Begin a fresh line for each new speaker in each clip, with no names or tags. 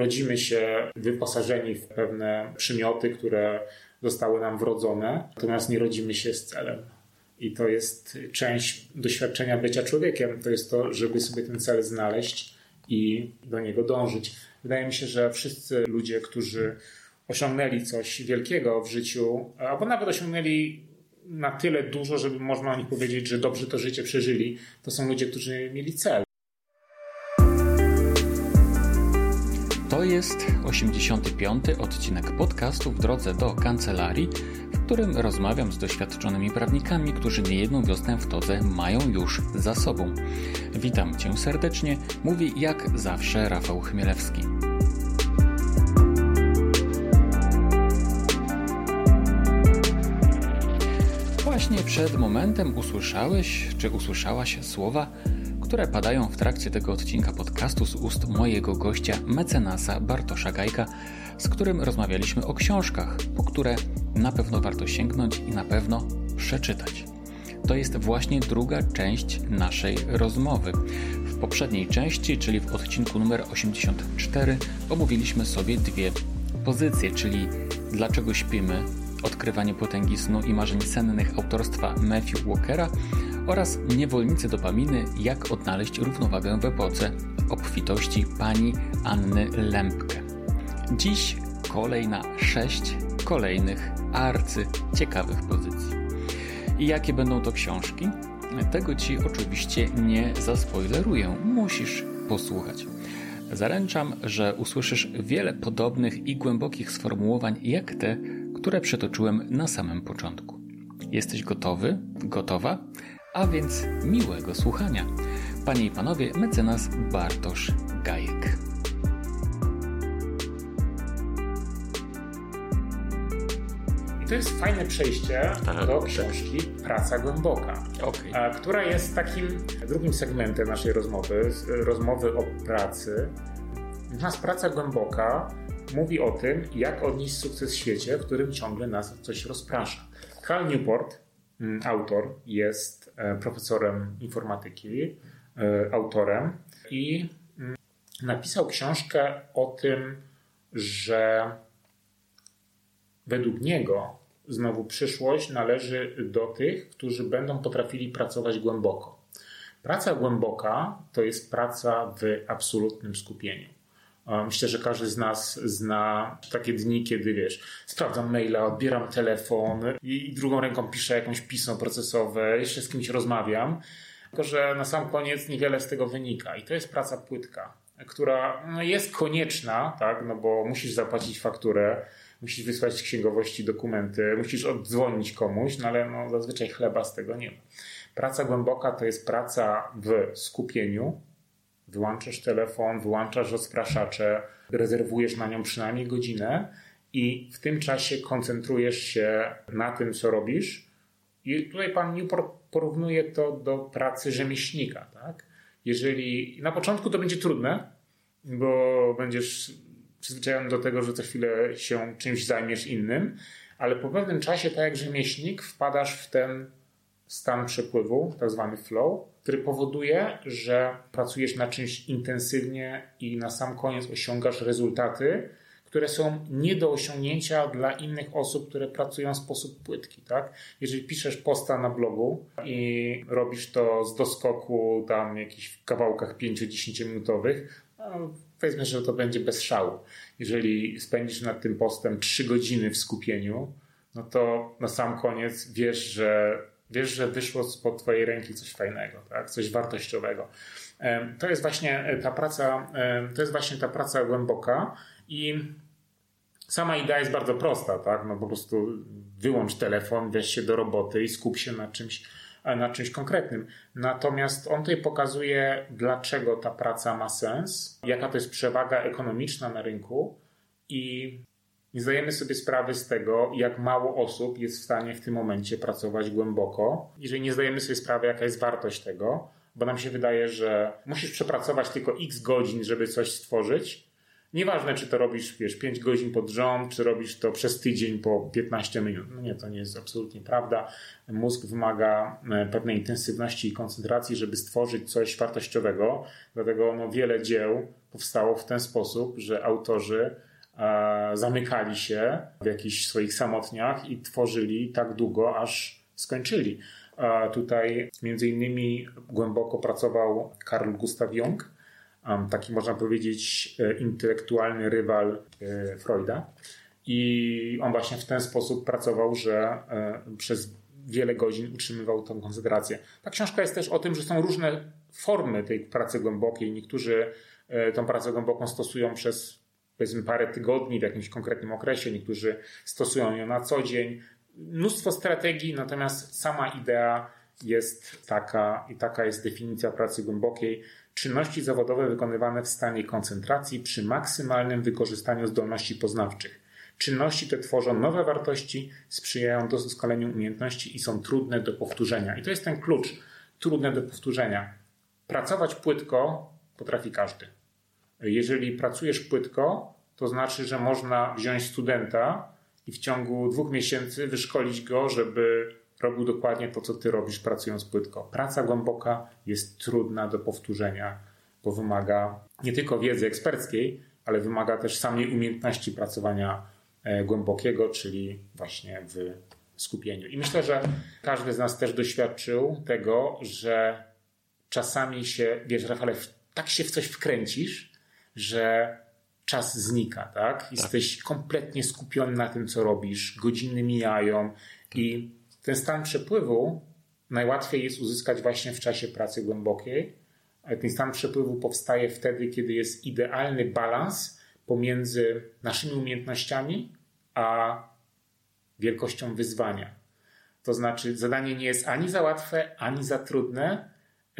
rodzimy się wyposażeni w pewne przymioty, które zostały nam wrodzone, natomiast nie rodzimy się z celem. I to jest część doświadczenia bycia człowiekiem. To jest to, żeby sobie ten cel znaleźć i do niego dążyć. Wydaje mi się, że wszyscy ludzie, którzy osiągnęli coś wielkiego w życiu, albo nawet osiągnęli na tyle dużo, żeby można o nich powiedzieć, że dobrze to życie przeżyli, to są ludzie, którzy mieli cel.
To jest 85. odcinek podcastu w drodze do kancelarii, w którym rozmawiam z doświadczonymi prawnikami, którzy niejedną wiosnę w todze mają już za sobą. Witam Cię serdecznie, mówi jak zawsze Rafał Chmielewski. Właśnie przed momentem usłyszałeś, czy usłyszałaś słowa które padają w trakcie tego odcinka podcastu z ust mojego gościa, mecenasa Bartosza Gajka, z którym rozmawialiśmy o książkach, po które na pewno warto sięgnąć i na pewno przeczytać. To jest właśnie druga część naszej rozmowy. W poprzedniej części, czyli w odcinku numer 84, omówiliśmy sobie dwie pozycje, czyli dlaczego śpimy, odkrywanie potęgi snu i marzeń sennych autorstwa Matthew Walkera oraz Niewolnicy dopaminy Jak odnaleźć równowagę w epoce obfitości pani Anny Lempke. Dziś kolej na sześć kolejnych arcy ciekawych pozycji. I jakie będą to książki? Tego Ci oczywiście nie zaspoileruję. Musisz posłuchać. Zaręczam, że usłyszysz wiele podobnych i głębokich sformułowań jak te, które przetoczyłem na samym początku. Jesteś gotowy? Gotowa? A więc miłego słuchania. Panie i panowie, mecenas Bartosz Gajek.
I to jest fajne przejście
tak,
do książki Praca Głęboka,
okay.
która jest takim drugim segmentem naszej rozmowy, rozmowy o pracy. Natomiast Praca Głęboka mówi o tym, jak odnieść sukces w świecie, w którym ciągle nas coś rozprasza. Cal Newport, mm, autor, jest profesorem informatyki, e, autorem i mm, napisał książkę o tym, że według niego znowu przyszłość należy do tych, którzy będą potrafili pracować głęboko. Praca głęboka to jest praca w absolutnym skupieniu. Myślę, że każdy z nas zna takie dni, kiedy wiesz, sprawdzam maila, odbieram telefon i drugą ręką piszę jakąś pismo procesowe, jeszcze z kimś rozmawiam. Tylko, że na sam koniec niewiele z tego wynika i to jest praca płytka, która no, jest konieczna, tak, no bo musisz zapłacić fakturę, musisz wysłać z księgowości dokumenty, musisz oddzwonić komuś, no ale no, zazwyczaj chleba z tego nie ma. Praca głęboka to jest praca w skupieniu, Wyłączasz telefon, wyłączasz rozpraszacze, rezerwujesz na nią przynajmniej godzinę i w tym czasie koncentrujesz się na tym, co robisz. I tutaj pan Newport porównuje to do pracy rzemieślnika. Tak? Jeżeli na początku to będzie trudne, bo będziesz przyzwyczajony do tego, że co chwilę się czymś zajmiesz innym, ale po pewnym czasie, tak jak rzemieślnik, wpadasz w ten stan przepływu, tak zwany flow, który powoduje, że pracujesz nad czymś intensywnie i na sam koniec osiągasz rezultaty, które są nie do osiągnięcia dla innych osób, które pracują w sposób płytki. Tak? Jeżeli piszesz posta na blogu i robisz to z doskoku, tam jakichś w kawałkach 5-10 minutowych, no, powiedzmy, że to będzie bez szału. Jeżeli spędzisz nad tym postem 3 godziny w skupieniu, no to na sam koniec wiesz, że Wiesz, że wyszło spod Twojej ręki coś fajnego, tak? coś wartościowego. To jest właśnie ta praca, to jest właśnie ta praca głęboka i sama idea jest bardzo prosta, tak? No po prostu wyłącz telefon, weź się do roboty i skup się na czymś, na czymś konkretnym. Natomiast on tutaj pokazuje, dlaczego ta praca ma sens, jaka to jest przewaga ekonomiczna na rynku i nie zdajemy sobie sprawy z tego, jak mało osób jest w stanie w tym momencie pracować głęboko. Jeżeli nie zdajemy sobie sprawy, jaka jest wartość tego, bo nam się wydaje, że musisz przepracować tylko x godzin, żeby coś stworzyć, Nieważne, czy to robisz, wiesz, 5 godzin pod rząd, czy robisz to przez tydzień po 15 minut. No nie, to nie jest absolutnie prawda. Mózg wymaga e, pewnej intensywności i koncentracji, żeby stworzyć coś wartościowego. Dlatego no, wiele dzieł powstało w ten sposób, że autorzy zamykali się w jakichś swoich samotniach i tworzyli tak długo, aż skończyli. E, tutaj między innymi głęboko pracował Carl Gustav Jung, taki można powiedzieć e, intelektualny rywal e, Freuda. I on właśnie w ten sposób pracował, że e, przez wiele godzin utrzymywał tą koncentrację. Ta książka jest też o tym, że są różne formy tej pracy głębokiej. Niektórzy tą pracę głęboką stosują przez powiedzmy parę tygodni w jakimś konkretnym okresie, niektórzy stosują ją na co dzień. Mnóstwo strategii, natomiast sama idea jest taka i taka jest definicja pracy głębokiej. Czynności zawodowe wykonywane w stanie koncentracji przy maksymalnym wykorzystaniu zdolności poznawczych. Czynności te tworzą nowe wartości, sprzyjają doskonaleniu umiejętności i są trudne do powtórzenia. I to jest ten klucz. Trudne do powtórzenia. Pracować płytko potrafi każdy. Jeżeli pracujesz płytko, to znaczy, że można wziąć studenta i w ciągu dwóch miesięcy wyszkolić go, żeby robił dokładnie to, co ty robisz pracując płytko. Praca głęboka jest trudna do powtórzenia, bo wymaga nie tylko wiedzy eksperckiej, ale wymaga też samej umiejętności pracowania e, głębokiego, czyli właśnie w skupieniu. I myślę, że każdy z nas też doświadczył tego, że czasami się, wiesz, Rafale, tak się w coś wkręcisz, że czas znika, tak? tak. Jesteś tak. kompletnie skupiony na tym, co robisz, godziny mijają i ten stan przepływu najłatwiej jest uzyskać właśnie w czasie pracy głębokiej. Ten stan przepływu powstaje wtedy, kiedy jest idealny balans pomiędzy naszymi umiejętnościami a wielkością wyzwania. To znaczy, zadanie nie jest ani za łatwe, ani za trudne,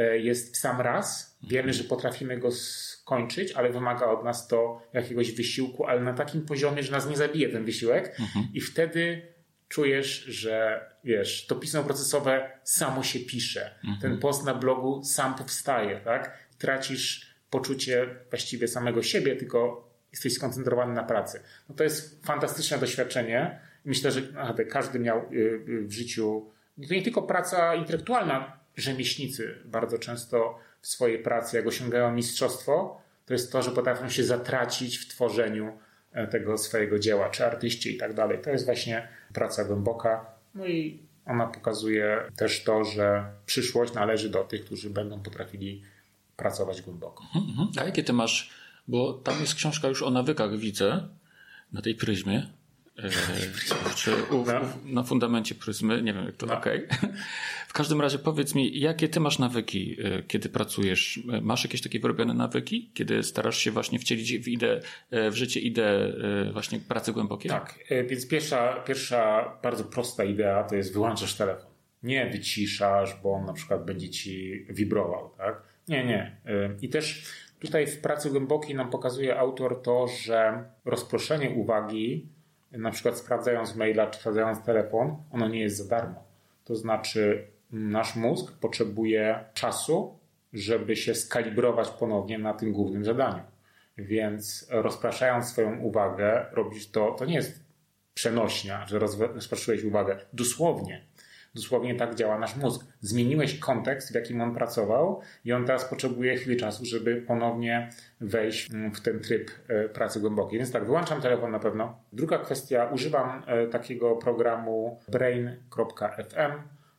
jest w sam raz. Wiemy, że potrafimy go skończyć, ale wymaga od nas to jakiegoś wysiłku, ale na takim poziomie, że nas nie zabije ten wysiłek, mhm. i wtedy czujesz, że wiesz, to pismo procesowe samo się pisze. Mhm. Ten post na blogu sam powstaje, tak? Tracisz poczucie właściwie samego siebie, tylko jesteś skoncentrowany na pracy. No to jest fantastyczne doświadczenie. Myślę, że naprawdę każdy miał y, y, w życiu, to nie tylko praca intelektualna, rzemieślnicy bardzo często w swojej pracy, jak osiągają mistrzostwo, to jest to, że potrafią się zatracić w tworzeniu e, tego swojego dzieła, czy artyści i tak dalej. To jest właśnie praca głęboka. No i ona pokazuje też to, że przyszłość należy do tych, którzy będą potrafili pracować głęboko.
Mhm, mhm. A jakie ty masz, bo tam jest książka już o nawykach, widzę, na tej pryzmie. E, czy u, no. na fundamencie pryzmy, nie wiem jak to, no. okej. Okay. W każdym razie powiedz mi, jakie ty masz nawyki, e, kiedy pracujesz? E, masz jakieś takie wyrobione nawyki, kiedy starasz się właśnie wcielić w, ideę, w życie ideę właśnie pracy głębokiej?
Tak, więc pierwsza, pierwsza bardzo prosta idea to jest wyłączasz telefon. Nie wyciszasz, bo on na przykład będzie ci wibrował, tak? Nie, nie. I też tutaj w pracy głębokiej nam pokazuje autor to, że rozproszenie uwagi na przykład sprawdzając maila czy sprawdzając telefon, ono nie jest za darmo. To znaczy, nasz mózg potrzebuje czasu, żeby się skalibrować ponownie na tym głównym zadaniu. Więc rozpraszając swoją uwagę, robisz to, to nie jest przenośnia, że rozpraszyłeś uwagę. Dosłownie Dosłownie tak działa nasz mózg. Zmieniłeś kontekst, w jakim on pracował, i on teraz potrzebuje chwili czasu, żeby ponownie wejść mm, w ten tryb e, pracy głębokiej. Więc tak, wyłączam telefon na pewno. Druga kwestia, używam e, takiego programu brain.fm.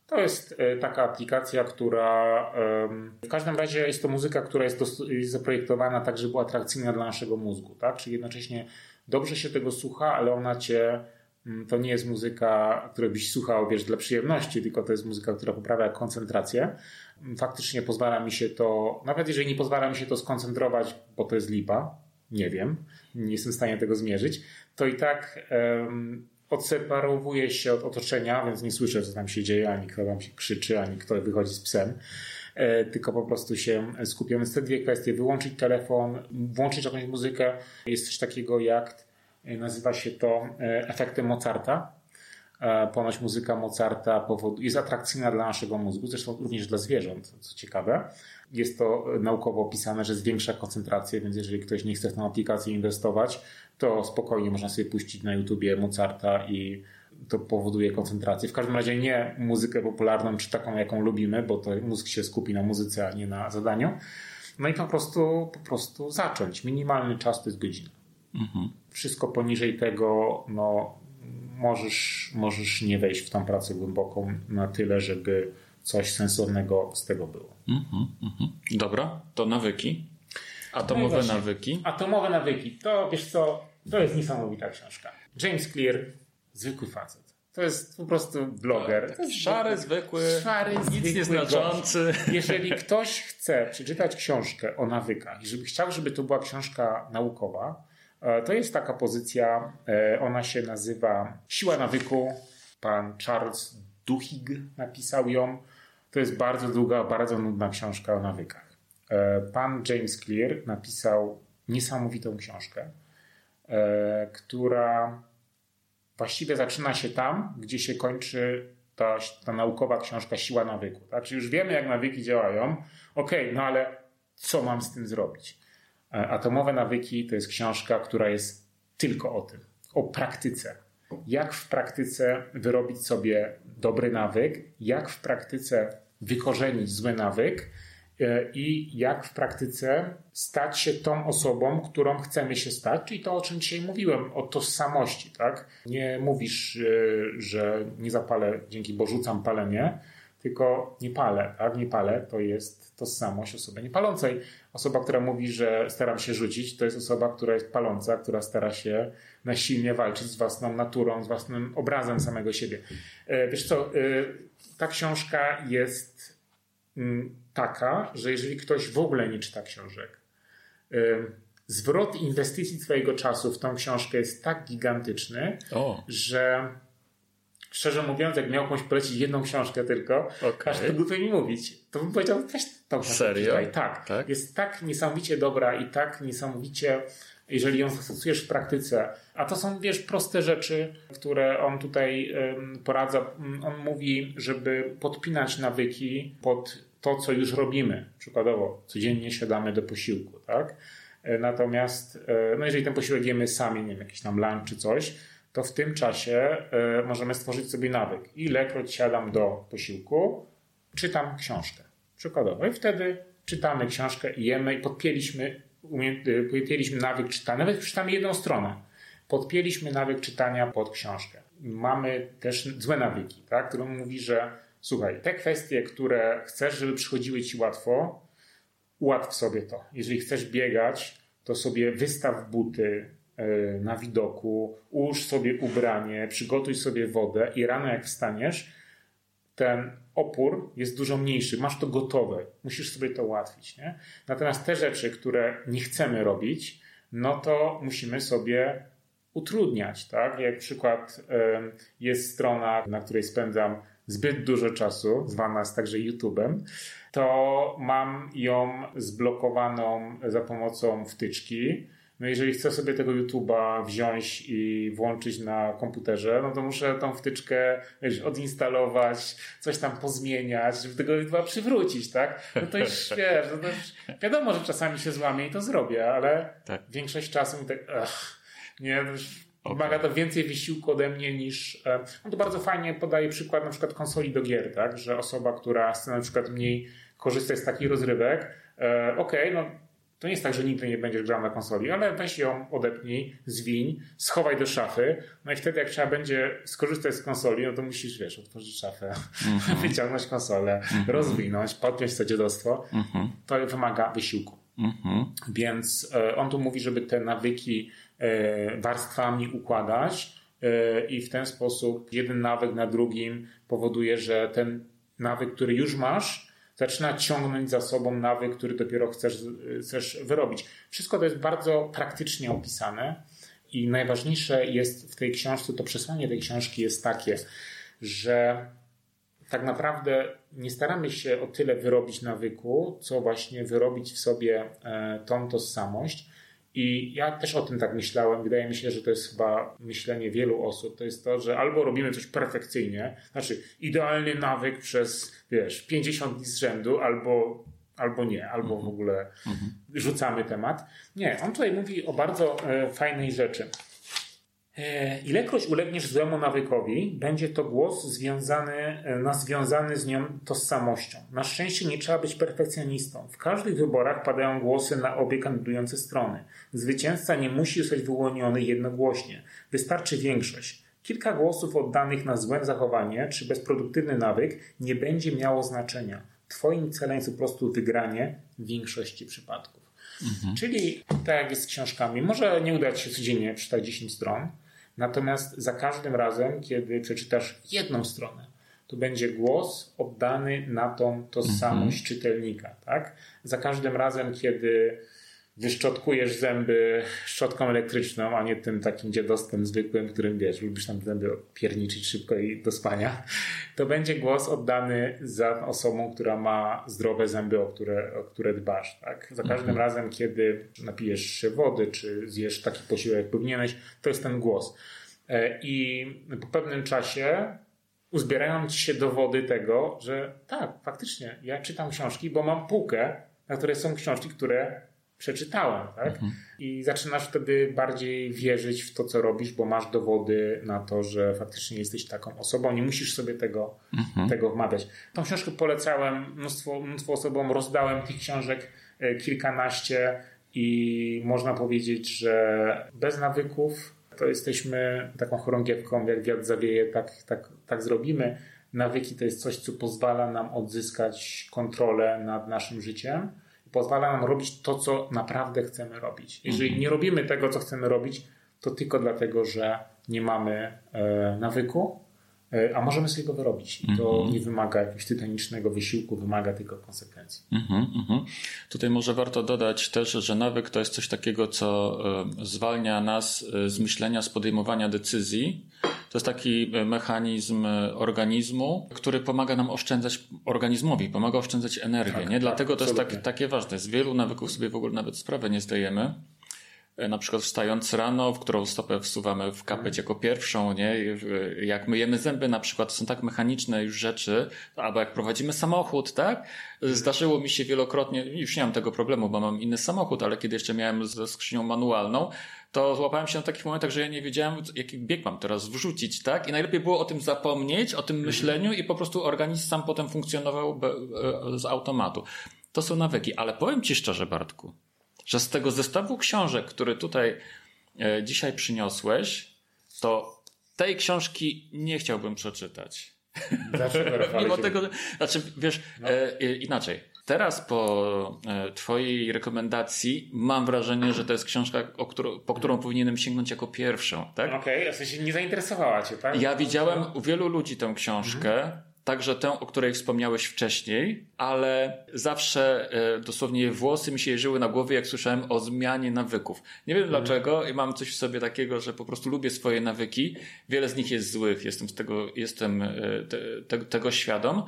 To jest e, taka aplikacja, która w każdym razie jest to muzyka, która jest, zaprojektowana tak, żeby była atrakcyjna dla naszego mózgu, tak? Czyli jednocześnie dobrze się tego słucha, ale ona cię to nie jest muzyka, której byś słuchał, wiesz, dla przyjemności, tylko to jest muzyka, która poprawia koncentrację. Mm, faktycznie pozwala mi się to, nawet jeżeli nie pozwala mi się to skoncentrować, bo to jest lipa, nie wiem, nie jestem w stanie tego zmierzyć, to i tak um, odseparowuję się od otoczenia, więc nie słyszę, co tam się dzieje, ani kto tam się krzyczy, ani kto wychodzi z psem e, tylko po prostu się skupiam. Więc te dwie kwestie, wyłączyć telefon, włączyć jakąś muzykę. Jest coś takiego jak nazywa się to e, efektem Mozarta. E, ponoć muzyka Mozarta jest atrakcyjna dla naszego mózgu, zresztą również dla zwierząt, co ciekawe. Jest to naukowo opisane, że zwiększa koncentrację, więc jeżeli ktoś nie chce w tę aplikację inwestować, to spokojnie można sobie puścić na YouTubie Mozarta i to powoduje koncentrację. W każdym razie nie muzykę popularną, czy taką, jaką lubimy, bo to mózg się skupi na muzyce, a nie na zadaniu. No i po prostu, po prostu zacząć. Minimalny czas to jest godzina. Mhm. Wszystko poniżej tego, no, możesz, możesz nie wejść w tą pracę głęboką na tyle, żeby coś sensownego z tego było. Mhm,
mhm. Dobra, to nawyki. Atomowe no nawyki.
Atomowe nawyki. To wiesz co, to jest niesamowita książka. James Clear, zwykły facet. To jest po prostu bloger.
Tak, szary, zwykły, szary, nic zwykły nieznaczący.
Jeżeli ktoś chce przeczytać książkę o nawykach i żeby chciał, żeby to była książka naukowa, to jest taka pozycja, e, ona się nazywa Siła nawyku. Pan Charles Duhigg napisał ją. To jest bardzo długa, bardzo nudna książka o nawykach. E, pan James Clear napisał niesamowitą książkę, która właściwie zaczyna się tam, gdzie się kończy ta, ta naukowa książka Siła nawyku. Tak? Czyli już wiemy, jak nawyki działają. Okej, okay, no ale co mam z tym zrobić? E, Atomowe nawyki to jest książka, która jest tylko o tym, o praktyce. Jak w praktyce wyrobić sobie dobry nawyk, jak w praktyce wykorzenić zły nawyk, E, i jak w praktyce stać się tą osobą, którą chcemy się stać, czyli to, o czym dzisiaj mówiłem, o tożsamości, tak? Nie mówisz, e, że nie zapalę, dzięki bo rzucam palenie, tylko nie palę, tak? Nie palę to jest tożsamość osoby niepalącej. Osoba, która mówi, że staram się rzucić, to jest osoba, która jest paląca, która stara się nasilnie walczyć z własną naturą, z własnym obrazem samego siebie. E, wiesz co, ta książka jest mm, taka, że jeżeli ktoś w ogóle nie czyta książek, zwrot inwestycji swojego czasu w tą książkę jest tak gigantyczny, o. że szczerze mówiąc, jak miał komuś polecić jedną książkę tylko, okay. aż to głupio mi mówić, to bym powiedział, weź tą książkę.
Serio?
Tak. tak. Jest tak niesamowicie dobra i tak niesamowicie, jeżeli ją zastosujesz w praktyce, a to są, wiesz, proste rzeczy, które on tutaj poradza. On mówi, żeby podpinać nawyki pod to, co już robimy. Przykładowo, codziennie siadamy do posiłku, tak? E, natomiast, e, no jeżeli ten posiłek jemy sami, nie wiem, jakiś tam lunch czy coś, to w tym czasie e, możemy stworzyć sobie nawyk. Ilekroć siadam do posiłku, czytam książkę. Przykładowo. I wtedy czytamy książkę i jemy i podpięliśmy, podpięliśmy nawyk czytania. Nawet czytamy jedną stronę. Podpięliśmy nawyk czytania pod książkę. Mamy też złe nawyki, tak? który mówi, że Słuchaj, te kwestie, które chcesz, żeby przychodziły ci łatwo, ułatw sobie to. Jeżeli chcesz biegać, to sobie wystaw buty e, na widoku, ułóż sobie ubranie, przygotuj sobie wodę i rano jak wstaniesz, ten opór jest dużo mniejszy, masz to gotowe, musisz sobie to ułatwić. Nie? Natomiast te rzeczy, które nie chcemy robić, no to musimy sobie utrudniać. Tak? Jak przykład jest strona, na której spędzam zbyt dużo czasu, zwana jest także YouTube'em, to mam ją zblokowaną za pomocą wtyczki. No jeżeli chcę sobie tego YouTube'a wziąć i włączyć na komputerze, no to muszę tą wtyczkę wiesz, odinstalować, coś tam pozmieniać, żeby tego YouTube'a przywrócić, tak? No to już wiesz, no to wiadomo, że czasami się złamię i to zrobię, ale tak. większość czasu mi tak, ach, nie, no Okay. Wymaga to więcej wysiłku ode mnie niż. E, on to bardzo fajnie podaje przykład na przykład konsoli do gier, tak? Że osoba, która chce na przykład mniej korzystać z takich rozrywek, e, okej, okay, no to nie jest tak, że nigdy nie będziesz grał na konsoli, ale weź ją, odepnij, zwiń, schowaj do szafy, no i wtedy jak trzeba będzie skorzystać z konsoli, no to musisz, wiesz, otworzyć szafę, mm -hmm. wyciągnąć konsolę, mm -hmm. rozwinąć, podpiąć to dziadostwo. Mm -hmm. To wymaga wysiłku. Mhm. Więc e, on tu mówi, żeby te nawyki E, warstwami układać e, i w ten sposób jeden nawyk na drugim powoduje, że ten nawyk, który już masz, zaczyna ciągnąć za sobą nawyk, który dopiero chcesz, chcesz wyrobić. Wszystko to jest bardzo praktycznie opisane i najważniejsze jest w tej książce, to przesłanie tej książki jest takie, że tak naprawdę nie staramy się o tyle wyrobić nawyku, co właśnie wyrobić w sobie e, tą tożsamość I ja też o tym tak myślałem. Wydaje mi się, że to jest chyba myślenie wielu osób. To jest to, że albo robimy coś perfekcyjnie, znaczy idealny nawyk przez, wiesz, 50 dni z rzędu, albo, albo nie, albo w ogóle mhm. rzucamy temat. Nie, on tutaj mówi o bardzo e, fajnej rzeczy. E, ilekroć ulegniesz złemu nawykowi, będzie to głos związany, e, na związany z nią tożsamością. Na szczęście nie trzeba być perfekcjonistą. W każdych wyborach padają głosy na obie kandydujące strony. Zwycięzca nie musi zostać wyłoniony jednogłośnie. Wystarczy większość. Kilka głosów oddanych na złe zachowanie czy bezproduktywny nawyk nie będzie miało znaczenia. Twoim celem jest po prostu wygranie w większości przypadków. Mhm. Czyli tak jak jest z książkami, może nie udać się codziennie przeczytać 10 stron, Natomiast za każdym razem, kiedy przeczytasz jedną stronę, to będzie głos oddany na tą tożsamość mhm. czytelnika. Tak? Za każdym razem, kiedy wyszczotkujesz zęby szczotką elektryczną, a nie tym takim dziadostwem zwykłym, którym wiesz, lubisz tam zęby pierniczyć szybko i do spania, to będzie głos oddany za osobą, która ma zdrowe zęby, o które, o które dbasz. Tak? Za każdym mhm. razem, kiedy napijesz się wody, czy zjesz taki posiłek, jak powinieneś, to jest ten głos. E, I po pewnym czasie uzbierają ci się dowody tego, że tak, faktycznie, ja czytam książki, bo mam półkę, na której są książki, które przeczytałem, tak? Mhm. I zaczynasz wtedy bardziej wierzyć w to, co robisz, bo masz dowody na to, że faktycznie jesteś taką osobą. Nie musisz sobie tego, mhm. tego wmawiać. Tą książkę polecałem mnóstwo, mnóstwo osobom, rozdałem tych książek e, kilkanaście i można powiedzieć, że bez nawyków to jesteśmy taką chorągiewką, jak wiatr zawieje, tak, tak, tak zrobimy. Nawyki to jest coś, co pozwala nam odzyskać kontrolę nad naszym życiem pozwala nam robić to, co naprawdę chcemy robić. Jeżeli mhm. nie robimy tego, co chcemy robić, to tylko dlatego, że nie mamy e, nawyku, e, a możemy sobie go wyrobić. I to mm -hmm. nie wymaga jakiegoś tytanicznego wysiłku, wymaga tylko konsekwencji. Mm -hmm, mm -hmm.
Tutaj może warto dodać też, że nawyk to jest coś takiego, co e, zwalnia nas z myślenia, z podejmowania decyzji to jest taki e, mechanizm e, organizmu, który pomaga nam oszczędzać, organizmowi pomaga oszczędzać energię, tak, nie? Dlatego tak, to jest tak, takie ważne. Z wielu nawyków sobie w ogóle nawet sprawę nie zdajemy. E, na przykład wstając rano, w którą stopę wsuwamy w kapeć jako pierwszą, nie? Jak myjemy zęby na przykład, są tak mechaniczne już rzeczy, albo jak prowadzimy samochód, tak? Zdarzyło mi się wielokrotnie, już nie mam tego problemu, bo mam inny samochód, ale kiedy jeszcze miałem ze skrzynią manualną, to złapałem się na takich momentach, że ja nie wiedziałem, jaki bieg mam teraz wrzucić, tak? I najlepiej było o tym zapomnieć, o tym mhm. myśleniu i po prostu organizm sam potem funkcjonował e, z automatu. To są nawyki, ale powiem Ci szczerze, Bartku, że z tego zestawu książek, który tutaj e, dzisiaj przyniosłeś, to tej książki nie chciałbym przeczytać.
Dlaczego?
Mimo tego, znaczy, wiesz, no. e, inaczej. Teraz po e, Twojej rekomendacji mam wrażenie, że to jest książka, którą, po którą powinienem sięgnąć jako pierwszą, tak?
Okej, okay, w sensie nie zainteresowała Cię, tak?
Ja widziałem u wielu ludzi tę książkę. Mhm także tę, o której wspomniałeś wcześniej, ale zawsze e, dosłownie włosy mi się jeżyły na głowie, jak słyszałem o zmianie nawyków. Nie wiem mhm. dlaczego i mam coś w sobie takiego, że po prostu lubię swoje nawyki. Wiele z nich jest złych, jestem z tego, jestem e, te, te, tego świadom,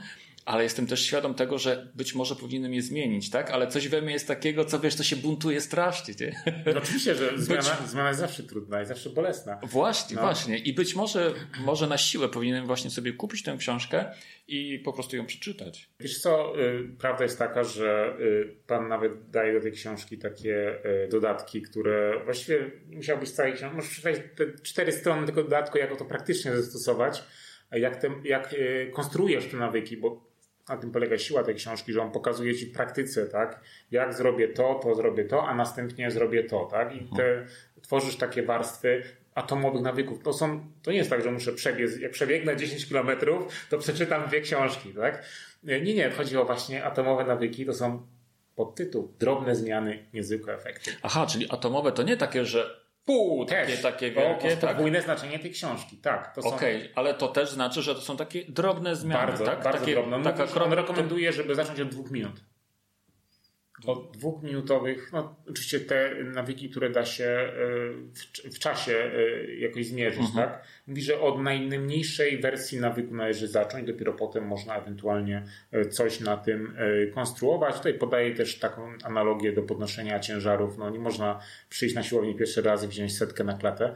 ale jestem też świadom tego, że być może powinienem je zmienić, tak? Ale coś we mnie jest takiego, co wiesz, to się buntuje strasznie, nie?
No oczywiście, że zmiana, być... zmiana jest zawsze trudna i zawsze bolesna.
Właśnie, no. właśnie. I być może, może na siłę powinienem właśnie sobie kupić tę książkę i po prostu ją przeczytać.
Wiesz co, y, prawda jest taka, że y, pan nawet daje do tej książki takie y, dodatki, które właściwie musiałbyś całej książki, możesz przeczytać te cztery strony tego dodatku, jak to praktycznie zastosować, jak, te, jak konstruujesz te nawyki, bo na tym polega siła tej książki, że on pokazuje ci w praktyce, tak, jak zrobię to, to zrobię to, a następnie zrobię to, tak, i te, tworzysz takie warstwy atomowych nawyków. To są, to nie jest tak, że muszę przebiec, jak przebiegnę 10 kilometrów, to przeczytam dwie książki, tak. Nie, nie, chodzi o właśnie atomowe nawyki, to są podtytuł drobne zmiany, niezwykłe efekty.
Aha, czyli atomowe to nie takie, że pół, takie, takie wielkie.
To tak? podwójne znaczenie tej książki, tak.
Okej, okay, ale to też znaczy, że to są takie drobne zmiany,
bardzo,
tak?
Bardzo
takie,
drobne. No, taka on rekomenduje, żeby zacząć od dwóch minut. Od dwuminutowych, no oczywiście te nawyki, które da się e, w, w czasie e, jakoś zmierzyć, mhm. tak? Mówi, że od najmniejszej wersji nawyku należy zacząć, dopiero potem można ewentualnie e, coś na tym konstruować. Tutaj podaję też taką analogię do podnoszenia ciężarów. No nie można przyjść na siłownię pierwszy raz i wziąć setkę na klatę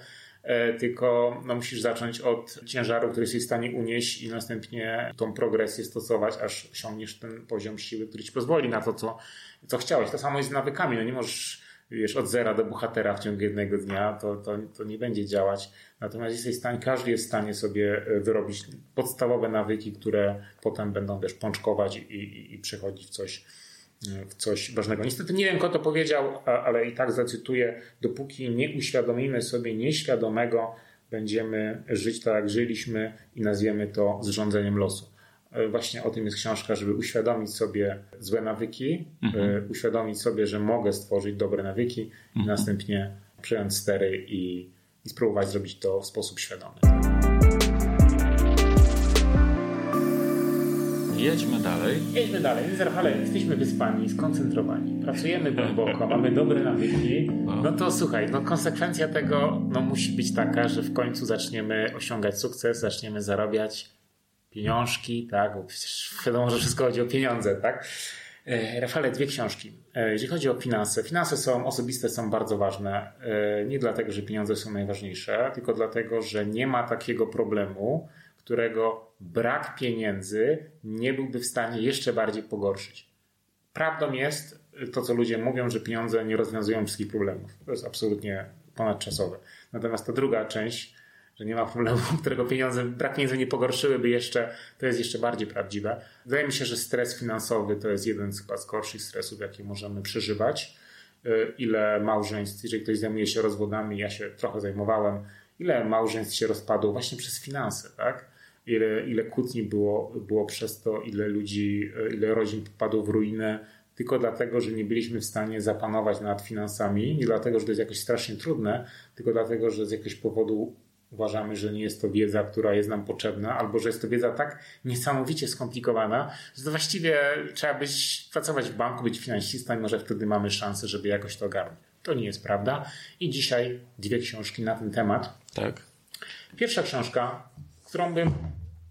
tylko no, musisz zacząć od ciężaru, który jesteś w stanie unieść i następnie tą progresję stosować, aż osiągniesz ten poziom siły, który ci pozwoli na to, co, co chciałeś. To samo jest z nawykami. No nie możesz wiesz, od zera do bohatera w ciągu jednego dnia, to, to, to nie będzie działać. Natomiast jesteś w stanie, każdy jest w stanie sobie e, wyrobić podstawowe nawyki, które potem będą wiesz, pączkować i, i, i w coś, w coś ważnego. Niestety nie wiem, kto to powiedział, ale i tak zacytuję. Dopóki nie uświadomimy sobie nieświadomego, będziemy żyć tak, jak żyliśmy i nazwiemy to zrządzeniem losu. E, właśnie o tym jest książka, żeby uświadomić sobie złe nawyki, mhm. E, uświadomić sobie, że mogę stworzyć dobre nawyki mhm. i następnie przejąć stery i, i spróbować zrobić to w sposób świadomy.
Jedźmy dalej.
Jedźmy dalej. Rafale, jesteśmy wyspani, skoncentrowani, pracujemy głęboko, mamy dobre nawyki. No. no to słuchaj, no konsekwencja tego no, musi być taka, że w końcu zaczniemy osiągać sukces, zaczniemy zarabiać pieniążki, tak? Bo wiadomo, że wszystko chodzi o pieniądze, tak? E, Rafale, dwie książki. E, jeżeli chodzi o finanse, finanse są osobiste, są bardzo ważne. E, nie dlatego, że pieniądze są najważniejsze, tylko dlatego, że nie ma takiego problemu, którego brak pieniędzy nie byłby w stanie jeszcze bardziej pogorszyć. Prawdą jest to, co ludzie mówią, że pieniądze nie rozwiązują wszystkich problemów. To jest absolutnie ponadczasowe. Natomiast ta druga część, że nie ma problemu, którego pieniądze, brak pieniędzy nie pogorszyłyby jeszcze, to jest jeszcze bardziej prawdziwe. Wydaje mi się, że stres finansowy to jest jeden z chyba z gorszych stresów, jakie możemy przeżywać. Y, ile małżeństw, jeżeli ktoś zajmuje się rozwodami, ja się trochę zajmowałem, ile małżeństw się rozpadło właśnie przez finanse, tak? ile, ile kłótni było, było przez to, ile ludzi, ile rodzin popadło w ruinę, tylko dlatego, że nie byliśmy w stanie zapanować nad finansami, nie dlatego, że to jest jakoś strasznie trudne, tylko dlatego, że z jakiegoś powodu uważamy, że nie jest to wiedza, która jest nam potrzebna, albo że jest to wiedza tak niesamowicie skomplikowana, że to właściwie trzeba być, pracować w banku, być finansistą i może wtedy mamy szansę, żeby jakoś to ogarnąć. To nie jest prawda. I dzisiaj dwie książki na ten temat.
Tak.
Pierwsza książka, którą bym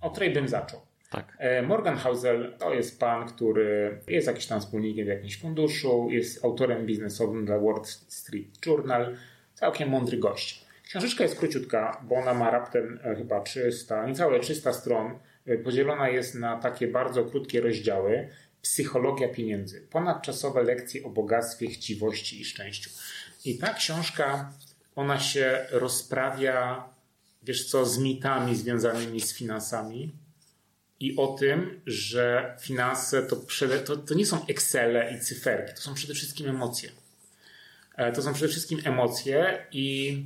od której bym zaczął.
Tak.
E, Morgan Housel to jest pan, który jest jakiś tam wspólnikiem w jakimś funduszu, jest autorem biznesowym dla Wall Street Journal. Całkiem mądry gość. Książeczka jest króciutka, bo ona ma raptem e, chyba 300, niecałe 300 stron. E, podzielona jest na takie bardzo krótkie rozdziały. Psychologia pieniędzy. Ponadczasowe lekcje o bogactwie, chciwości i szczęściu. I ta książka, ona się rozprawia wiesz co, z mitami związanymi z finansami i o tym, że finanse to, przede, to, to nie są Excele i cyferki, to są przede wszystkim emocje. E, to są przede wszystkim emocje i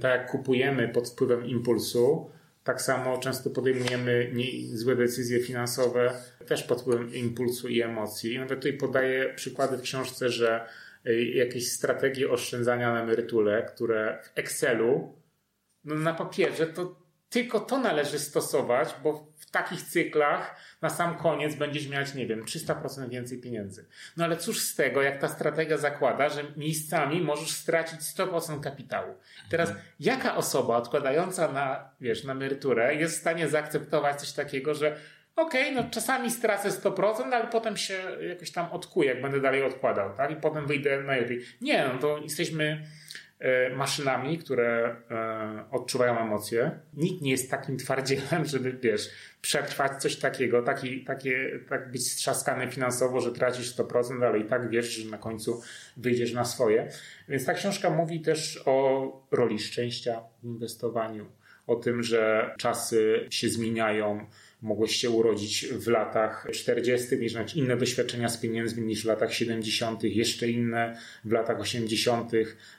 tak jak kupujemy pod wpływem impulsu, tak samo często podejmujemy złe decyzje finansowe też pod wpływem impulsu i emocji. I nawet tutaj podaję przykłady w książce, że e, jakieś strategie oszczędzania na emeryturę, które w Excelu no na papierze to tylko to należy stosować, bo w takich cyklach na sam koniec będziesz mieć, nie wiem, 300% więcej pieniędzy. No ale cóż z tego, jak ta strategia zakłada, że miejscami możesz stracić 100% kapitału. Teraz, jaka osoba odkładająca na, wiesz, na emeryturę jest w stanie zaakceptować coś takiego, że okej, okay, no czasami stracę 100%, ale potem się jakoś tam odkuję, jak będę dalej odkładał, tak? I potem wyjdę najlepiej. Nie, no to jesteśmy maszynami, które e, odczuwają emocje. Nikt nie jest takim twardzielem, żeby, wiesz, przetrwać coś takiego, taki, takie, tak być strzaskany finansowo, że tracisz 100%, ale i tak wiesz, że na końcu wyjdziesz na swoje. Więc ta książka mówi też o roli szczęścia w inwestowaniu, o tym, że czasy się zmieniają, mogłeś się urodzić w latach 40., mieć inne doświadczenia z pieniędzmi niż w latach 70., jeszcze inne w latach 80.,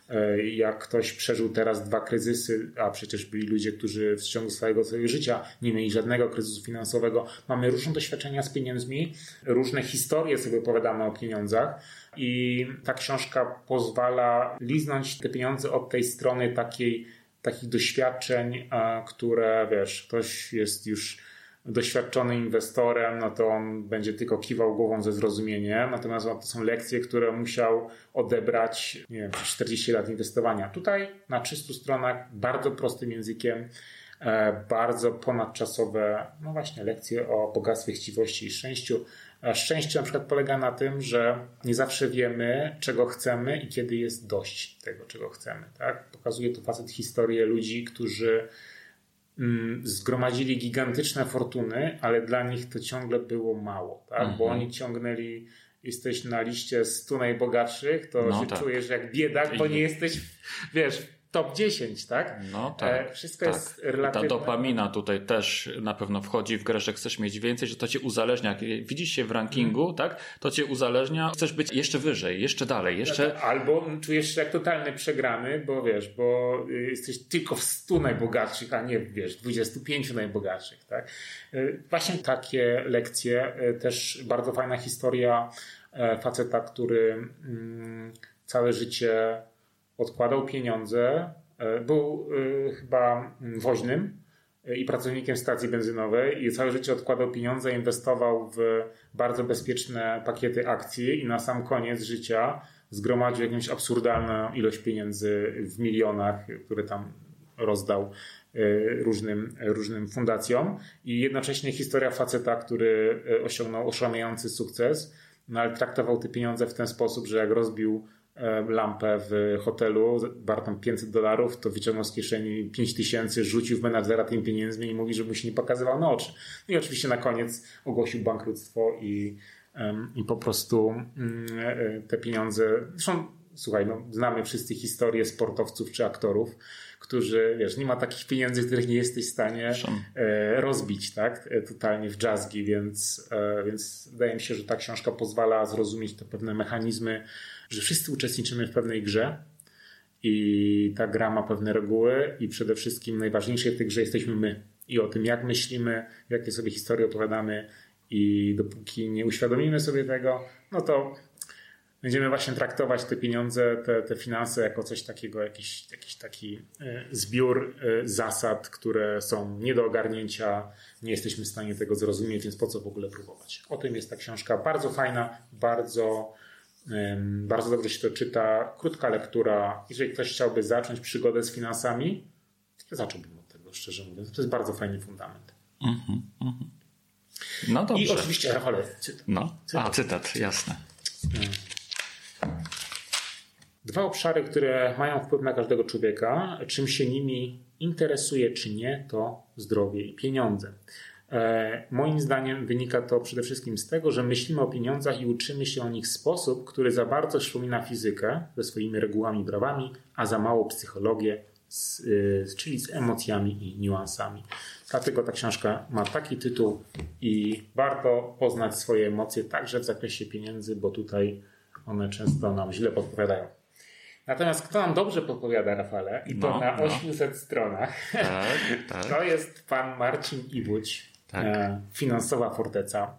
e, jak ktoś przeżył teraz dwa kryzysy, a przecież byli ludzie, którzy w ciągu swojego, swojego życia nie mieli żadnego kryzysu finansowego. Mamy różne doświadczenia z pieniędzmi, różne historie sobie opowiadamy o pieniądzach. I ta książka pozwala liznąć te pieniądze od tej strony takiej, takich doświadczeń, które wiesz, ktoś jest już doświadczonym inwestorem, no to on będzie tylko kiwał głową ze zrozumieniem, natomiast to są lekcje, które musiał odebrać, nie wiem, 40 lat inwestowania. Tutaj na 300 stronach, bardzo prostym językiem, e, bardzo ponadczasowe, no właśnie, lekcje o bogactwie, chciwości i szczęściu. A szczęście na przykład polega na tym, że nie zawsze wiemy, czego chcemy i kiedy jest dość tego, czego chcemy. Tak? Pokazuje to facet historię ludzi, którzy zgromadzili gigantyczne fortuny, ale dla nich to ciągle było mało, tak? Mhm. bo oni ciągnęli jesteś na liście 100 najbogatszych, to no się tak. czujesz jak biedak, bo nie jesteś, wiesz, top 10, tak?
No tak.
E, wszystko tak. jest relatywne.
Ta dopamina tutaj też na pewno wchodzi w grę, że chcesz mieć więcej, że to cię uzależnia. Widzisz się w rankingu, mm. tak? To cię uzależnia, chcesz być jeszcze wyżej, jeszcze dalej, jeszcze...
Albo czujesz się jak totalny przegrany, bo wiesz, bo jesteś tylko w 100 najbogatszych, a nie wiesz, 25 najbogatszych, tak? E, właśnie takie lekcje, e, też bardzo fajna historia faceta, który mm, całe życie odkładał pieniądze, e, był e, chyba woźnym e, i pracownikiem stacji benzynowej i całe życie odkładał pieniądze, inwestował w bardzo bezpieczne pakiety akcji i na sam koniec życia zgromadził jakąś absurdalną ilość pieniędzy w milionach, które tam rozdał różnym, różnym fundacjom. I jednocześnie historia faceta, który osiągnął oszałamiający sukces, no ale traktował te pieniądze w ten sposób, że jak rozbił lampę w hotelu, wartą 500 dolarów, to wyciągnął z kieszeni 5 tysięcy, rzucił w menadżera tymi pieniędzmi i mówi, żeby mu się nie pokazywał na oczy. No I oczywiście na koniec ogłosił bankructwo i, i po prostu mm, e, te pieniądze, zresztą słuchaj, no, znamy wszyscy historie sportowców czy aktorów, którzy, wiesz, nie ma takich pieniędzy, których nie jesteś w stanie e, rozbić, tak, totalnie w jazzgi, więc, więc wydaje mi się, że ta książka pozwala zrozumieć te pewne mechanizmy że wszyscy uczestniczymy w pewnej grze i ta gra ma pewne reguły i przede wszystkim najważniejsze w tej grze jesteśmy my i o tym, jak myślimy, jakie sobie historie opowiadamy i dopóki nie uświadomimy sobie tego, no to będziemy właśnie traktować te pieniądze, te, te finanse jako coś takiego, jakiś, jakiś taki e, zbiór e, zasad, które są nie do ogarnięcia, nie jesteśmy w stanie tego zrozumieć, więc po co w ogóle próbować. O tym jest ta książka, bardzo fajna, bardzo bardzo dobrze się to czyta. Krótka lektura. Jeżeli ktoś chciałby zacząć przygodę z finansami, to zacząłbym od tego, szczerze mówiąc. To jest bardzo fajny fundament. Mm-hmm, mm-hmm.
No dobrze.
I oczywiście, Rafale, cytat.
No. cytat. A, cytat, jasne.
Dwa obszary, które mają wpływ na każdego człowieka, czym się nimi interesuje czy nie, to zdrowie i pieniądze. E, moim zdaniem wynika to przede wszystkim z tego, że myślimy o pieniądzach i uczymy się o nich w sposób, który za bardzo przypomina fizykę ze swoimi regułami i prawami, a za mało psychologię, z, y, czyli z emocjami i niuansami. Dlatego ta książka ma taki tytuł i warto poznać swoje emocje także w zakresie pieniędzy, bo tutaj one często nam źle podpowiadają. Natomiast kto nam dobrze podpowiada, Rafale, i to no, na 800 no. stronach, tak, tak. to jest pan Marcin Iwódź, tak. E, finansowa forteca.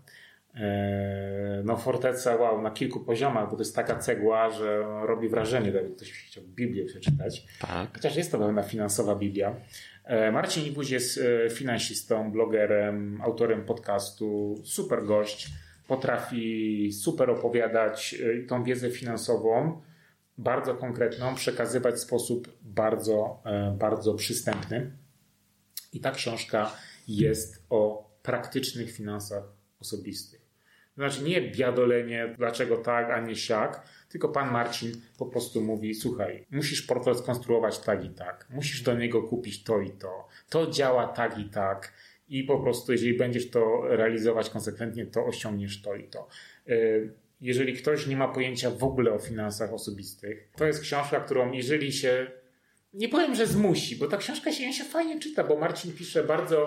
E, no forteca, wow, na kilku poziomach, bo to jest taka cegła, że robi wrażenie, jakby ktoś chciał Biblię przeczytać. Tak. Chociaż jest to pewna finansowa Biblia. E, Marcin Ibuś jest finansistą, blogerem, autorem podcastu, super gość. Potrafi super opowiadać tą wiedzę finansową, bardzo konkretną, przekazywać w sposób bardzo, bardzo przystępny. I ta książka jest o praktycznych finansach osobistych. Znaczy nie biadolenie, dlaczego tak, a nie siak, tylko pan Marcin po prostu mówi, słuchaj, musisz portfel skonstruować tak i tak, musisz do niego kupić to i to, to działa tak i tak i po prostu jeżeli będziesz to realizować konsekwentnie, to osiągniesz to i to. Y, jeżeli ktoś nie ma pojęcia w ogóle o finansach osobistych, to jest książka, którą jeżeli się nie powiem, że zmusi, bo ta książka się, się fajnie czyta, bo Marcin pisze bardzo,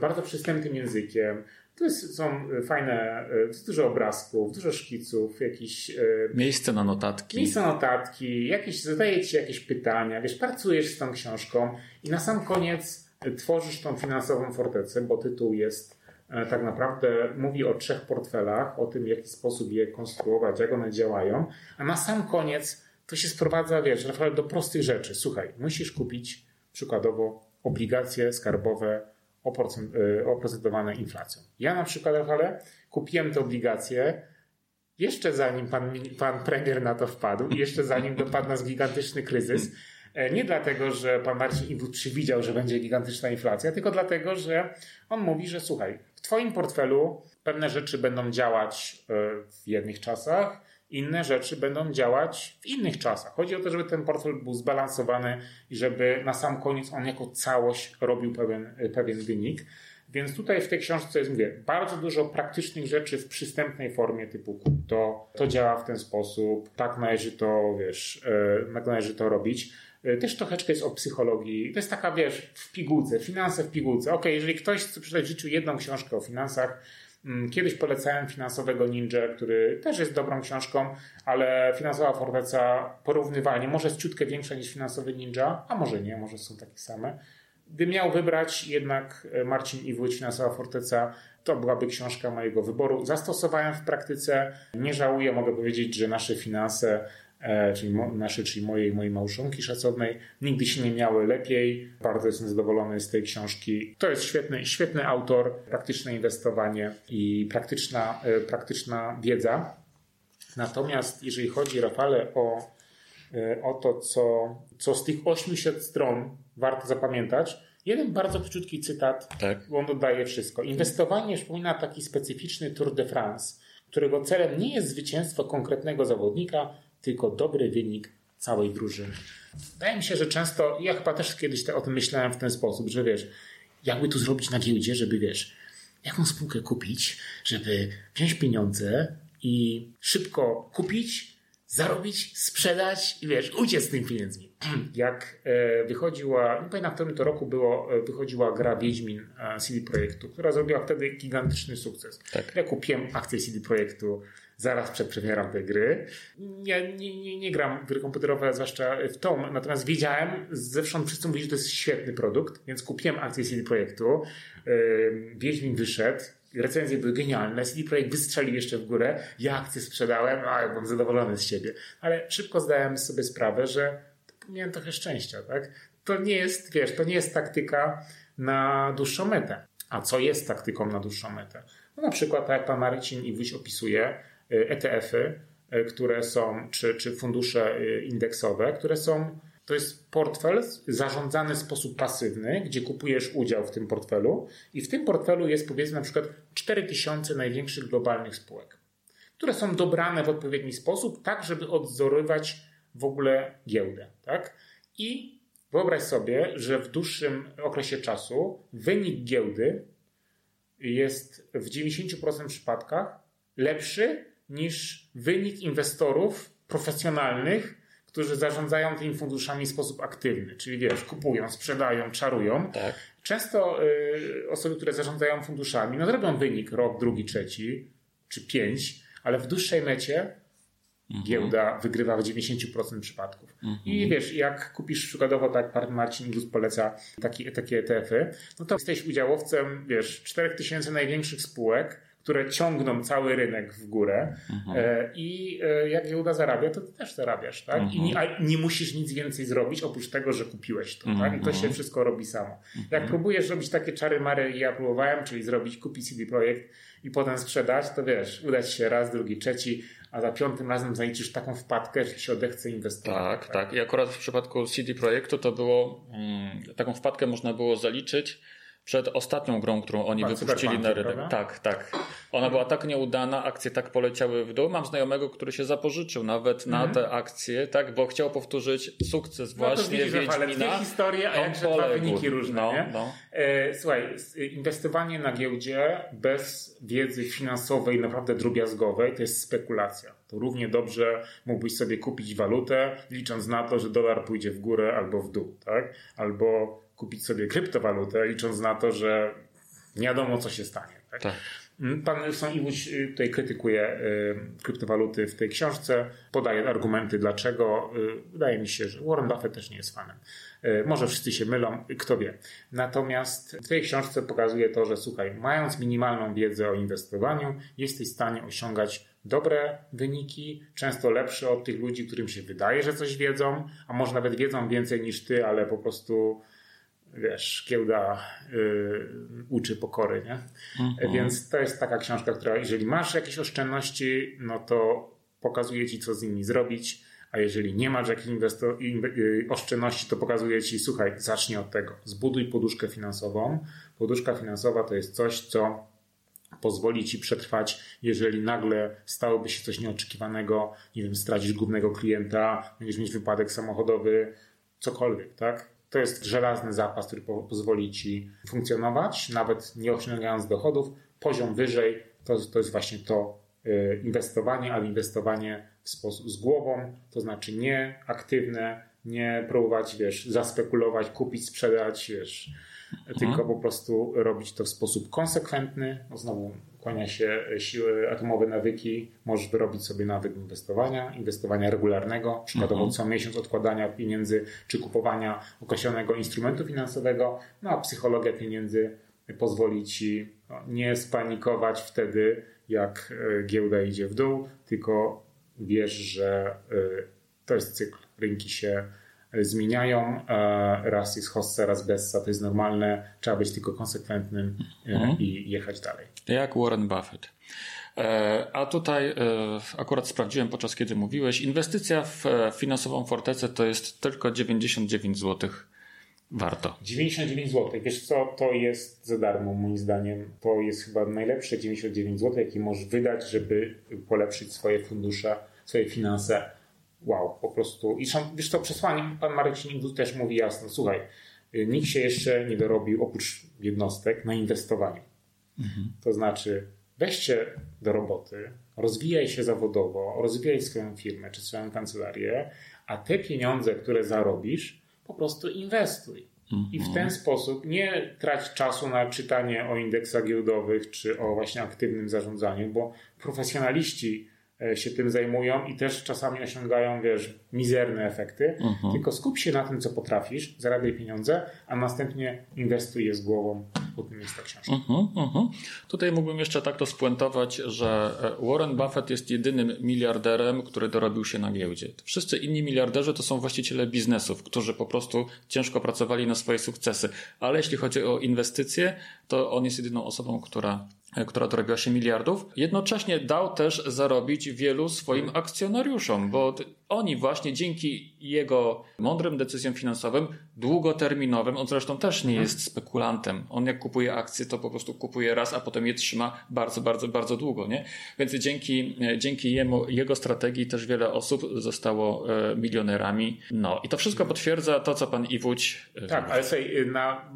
bardzo przystępnym językiem. To jest, są fajne, jest dużo obrazków, dużo szkiców, jakieś... E,
miejsce na notatki.
Miejsce na notatki, jakieś, zadaje ci jakieś pytania, wiesz, pracujesz z tą książką i na sam koniec tworzysz tą finansową fortecę, bo tytuł jest e, tak naprawdę, mówi o trzech portfelach, o tym, w jaki sposób je konstruować, jak one działają, a na sam koniec to się sprowadza, wiesz, naprawdę do prostych rzeczy. Słuchaj, musisz kupić przykładowo obligacje skarbowe oprocentowane inflacją. Ja na przykład, Rafale, kupiłem te obligacje jeszcze zanim pan, pan premier na to wpadł, jeszcze zanim dopadł nas gigantyczny kryzys. E, nie dlatego, że pan Marcin Iwód przewidział, że będzie gigantyczna inflacja, tylko dlatego, że on mówi, że słuchaj, w twoim portfelu pewne rzeczy będą działać e, w jednych czasach, inne rzeczy będą działać w innych czasach. Chodzi o to, żeby ten portfel był zbalansowany i żeby na sam koniec on jako całość robił pewien, pewien wynik. Więc tutaj w tej książce jest, mówię, bardzo dużo praktycznych rzeczy w przystępnej formie typu to, to działa w ten sposób, tak należy to, wiesz, e, tak należy to robić. E, też troszeczkę jest o psychologii. To jest taka, wiesz, w pigułce, finanse w pigułce. Ok, jeżeli ktoś chce przeczytać w życiu jedną książkę o finansach, Kiedyś polecałem Finansowego Ninja, który też jest dobrą książką, ale Finansowa Forteca porównywalnie, może jest ciutkę większa niż Finansowy Ninja, a może nie, może są takie same. Gdy miał wybrać jednak e, Marcin Iwódź, Finansowa Forteca, to byłaby książka mojego wyboru. Zastosowałem w praktyce, nie żałuję, mogę powiedzieć, że nasze finanse, e, czyli nasze, czyli mojej, mojej małżonki szacownej, nigdy się nie miały lepiej. Bardzo jestem zadowolony z tej książki. To jest świetny, świetny autor, praktyczne inwestowanie i praktyczna, e, praktyczna wiedza. Natomiast jeżeli chodzi, Rafale, o, o to, co, co z tych 800 stron warto zapamiętać. Jeden bardzo krótki cytat, tak. bo on dodaje wszystko. Inwestowanie przypomina taki specyficzny Tour de France, którego celem nie jest zwycięstwo konkretnego zawodnika, tylko dobry wynik całej drużyny. Wydaje mi się, że często, ja chyba też kiedyś o tym myślałem w ten sposób, że wiesz, jakby tu zrobić na giełdzie, żeby wiesz, jaką spółkę kupić, żeby wziąć pieniądze i szybko kupić, zarobić, sprzedać i wiesz, uciec z tymi pieniędzmi. Jak e, wychodziła, nie pamiętam w którym to roku było, e, wychodziła gra Wiedźmin e, CD Projektu, która zrobiła wtedy gigantyczny sukces. Tak. Ja kupiłem akcję CD Projektu zaraz przed premierą tej gry. Ja nie, nie, nie gram gry komputerowe, zwłaszcza w tą, natomiast wiedziałem, zewsząd wszyscy mówili, że to jest świetny produkt, więc kupiłem akcję CD Projektu. Wiedźmin wyszedł, recenzje były genialne, CD Projekt wystrzelił jeszcze w górę, ja akcję sprzedałem, a byłem zadowolony z siebie. Ale szybko zdałem sobie sprawę, że miałem trochę szczęścia, tak? To nie jest, wiesz, to nie jest taktyka na dłuższą metę. A co jest taktyką na dłuższą metę? No na przykład, tak jak pan Marcin Iwóś opisuje, ETF-y, y, które są, czy, czy fundusze y, indeksowe, które są to jest portfel zarządzany w sposób pasywny, gdzie kupujesz udział w tym portfelu i w tym portfelu jest powiedzmy na przykład 4000 największych globalnych spółek, które są dobrane w odpowiedni sposób, tak żeby odzorować w ogóle giełdę. Tak? I wyobraź sobie, że w dłuższym okresie czasu wynik giełdy jest w 90% przypadkach lepszy niż wynik inwestorów profesjonalnych, którzy zarządzają tymi funduszami w sposób aktywny, czyli wiesz, kupują, sprzedają, czarują. Tak. Często y, osoby, które zarządzają funduszami, no zrobią wynik rok, drugi, trzeci czy pięć, ale w dłuższej mecie mhm. giełda wygrywa w 90% przypadków. Mhm. I wiesz, jak kupisz przykładowo, tak pan Marcin Gus poleca taki, takie ETF-y, no to jesteś udziałowcem, wiesz, 4000 największych spółek, które ciągną cały rynek w górę mhm. E, i e, jak giełda zarabia, to ty też zarabiasz, tak? Mhm. I nie, nie, musisz nic więcej zrobić oprócz tego, że kupiłeś to, mhm. tak? I to się wszystko robi samo. Jak mhm. próbujesz robić takie czary mary ja próbowałem, czyli zrobić, kupić CD Projekt i potem sprzedać, to wiesz, uda ci się raz, drugi, trzeci, a za piątym razem zaliczysz taką wpadkę, że się odechce inwestować.
Tak, tak, tak. I akurat w przypadku CD Projektu to było, mm, taką wpadkę można było zaliczyć przed ostatnią grą, którą oni Pan wypuścili na rynek. Prawda? Tak, tak. Ona była tak nieudana, akcje tak poleciały w dół. Mam znajomego, który się zapożyczył nawet na mm. te akcje, tak, bo chciał powtórzyć sukces no właśnie widzisz, Wiedźmina. Ale
dwie historie, a jakże dwa wyniki różne. No, nie? No. E, słuchaj, inwestowanie na giełdzie bez wiedzy finansowej, naprawdę drobiazgowej, to jest spekulacja. To równie dobrze mógłbyś sobie kupić walutę, licząc na to, że dolar pójdzie w górę albo w dół, tak? Albo kupić sobie kryptowalutę, licząc na to, że nie wiadomo, co się stanie. Tak? tak. Mm, pan Son Iwuś y, tutaj krytykuje y, kryptowaluty w tej książce, podaje argumenty dlaczego. Y, wydaje mi się, że Warren Buffett też nie jest fanem. Może wszyscy się mylą, kto wie. Natomiast w tej książce pokazuje to, że słuchaj, mając minimalną wiedzę o inwestowaniu, jesteś w stanie osiągać dobre wyniki, często lepsze od tych ludzi, którym się wydaje, że coś wiedzą, a może nawet wiedzą więcej niż ty, ale po prostu wiesz, giełda y, uczy pokory, nie? Mhm. Więc to jest taka książka, która jeżeli masz jakieś oszczędności, no to pokazuje ci, co z nimi zrobić, a jeżeli nie masz jakichś y, oszczędności, to pokazuje ci, słuchaj, zacznij od tego. Zbuduj poduszkę finansową. Poduszka finansowa to jest coś, co pozwoli ci przetrwać, jeżeli nagle stałoby się coś nieoczekiwanego, nie wiem, stracisz głównego klienta, będziesz mieć wypadek samochodowy, cokolwiek, tak? To jest żelazny zapas, który po pozwoli ci funkcjonować, nawet nie osiągając dochodów. Poziom wyżej to, to jest właśnie to y, inwestowanie, ale inwestowanie w sposób z głową, to znaczy nie aktywne, nie próbować, wiesz, zaspekulować, kupić, sprzedać, wiesz, mhm. tylko po prostu robić to w sposób konsekwentny. No znowu kłania się siły atomowe nawyki, możesz wyrobić sobie nawyk inwestowania, inwestowania regularnego, przykładowo mhm. co miesiąc odkładania pieniędzy czy kupowania określonego instrumentu finansowego, no a psychologia pieniędzy pozwoli ci no, nie spanikować wtedy, jak e, giełda idzie w dół, tylko wiesz, że e, to jest cykl. Rynki się e, zmieniają. Raz jest hossa, raz bessa. To jest normalne. Trzeba być tylko konsekwentnym mhm. i jechać dalej.
Jak Warren Buffett. E, a tutaj e, akurat sprawdziłem podczas kiedy mówiłeś, inwestycja w e, finansową fortecę to jest tylko 99 zł warto.
99 zł. Wiesz co, to jest za darmo moim zdaniem. To jest chyba najlepsze 99 zł, jakie możesz wydać, żeby polepszyć swoje fundusze, swoje finanse. Wow, po prostu. I wiesz co, przesłanie, pan Marek Siningu też mówi jasno, słuchaj, nikt się jeszcze nie dorobił oprócz jednostek na inwestowaniu. Mhm. To znaczy, weźcie do roboty, rozwijaj się zawodowo, rozwijaj swoją firmę czy swoją kancelarię, a te pieniądze, które zarobisz, po prostu inwestuj. Mhm. I w ten sposób nie trać czasu na czytanie o indeksach giełdowych czy o właśnie aktywnym zarządzaniu, bo profesjonaliści się tym zajmują i też czasami osiągają, wiesz, mizerne efekty. Uh-huh. Tylko skup się na tym, co potrafisz, zarabiaj pieniądze, a następnie inwestuj je z głową. Po tym jest ta książka. Uh-huh,
uh-huh. Tutaj mógłbym jeszcze tak to spuentować, że e, Warren Buffett jest jedynym miliarderem, który dorobił się na giełdzie. Wszyscy inni miliarderzy to są właściciele biznesów, którzy po prostu ciężko pracowali na swoje sukcesy. Ale jeśli chodzi o inwestycje, to on jest jedyną osobą, która E, która dorobiła się miliardów, jednocześnie dał też zarobić wielu swoim akcjonariuszom, bo oni właśnie dzięki jego mądrym decyzjom finansowym, długoterminowym, on zresztą też nie jest spekulantem. On jak kupuje akcje, to po prostu kupuje raz, a potem je trzyma bardzo, bardzo, bardzo długo, nie? Więc dzięki, e, dzięki jemu, jego strategii też wiele osób zostało e, milionerami. No i to wszystko potwierdza to, co pan Iwódź.
Tak, ale sobie na,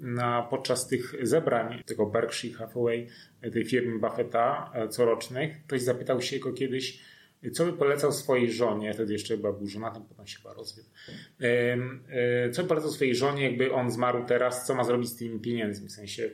na, podczas tych zebrań tego Berkshire Hathaway tej firmy Buffetta e, corocznych, ktoś zapytał się go kiedyś, co by polecał swojej żonie, wtedy jeszcze chyba był żonaty, potem się chyba rozwiódł. E, co by polecał swojej żonie, jakby on zmarł teraz, co ma zrobić z tymi pieniędzmi? W sensie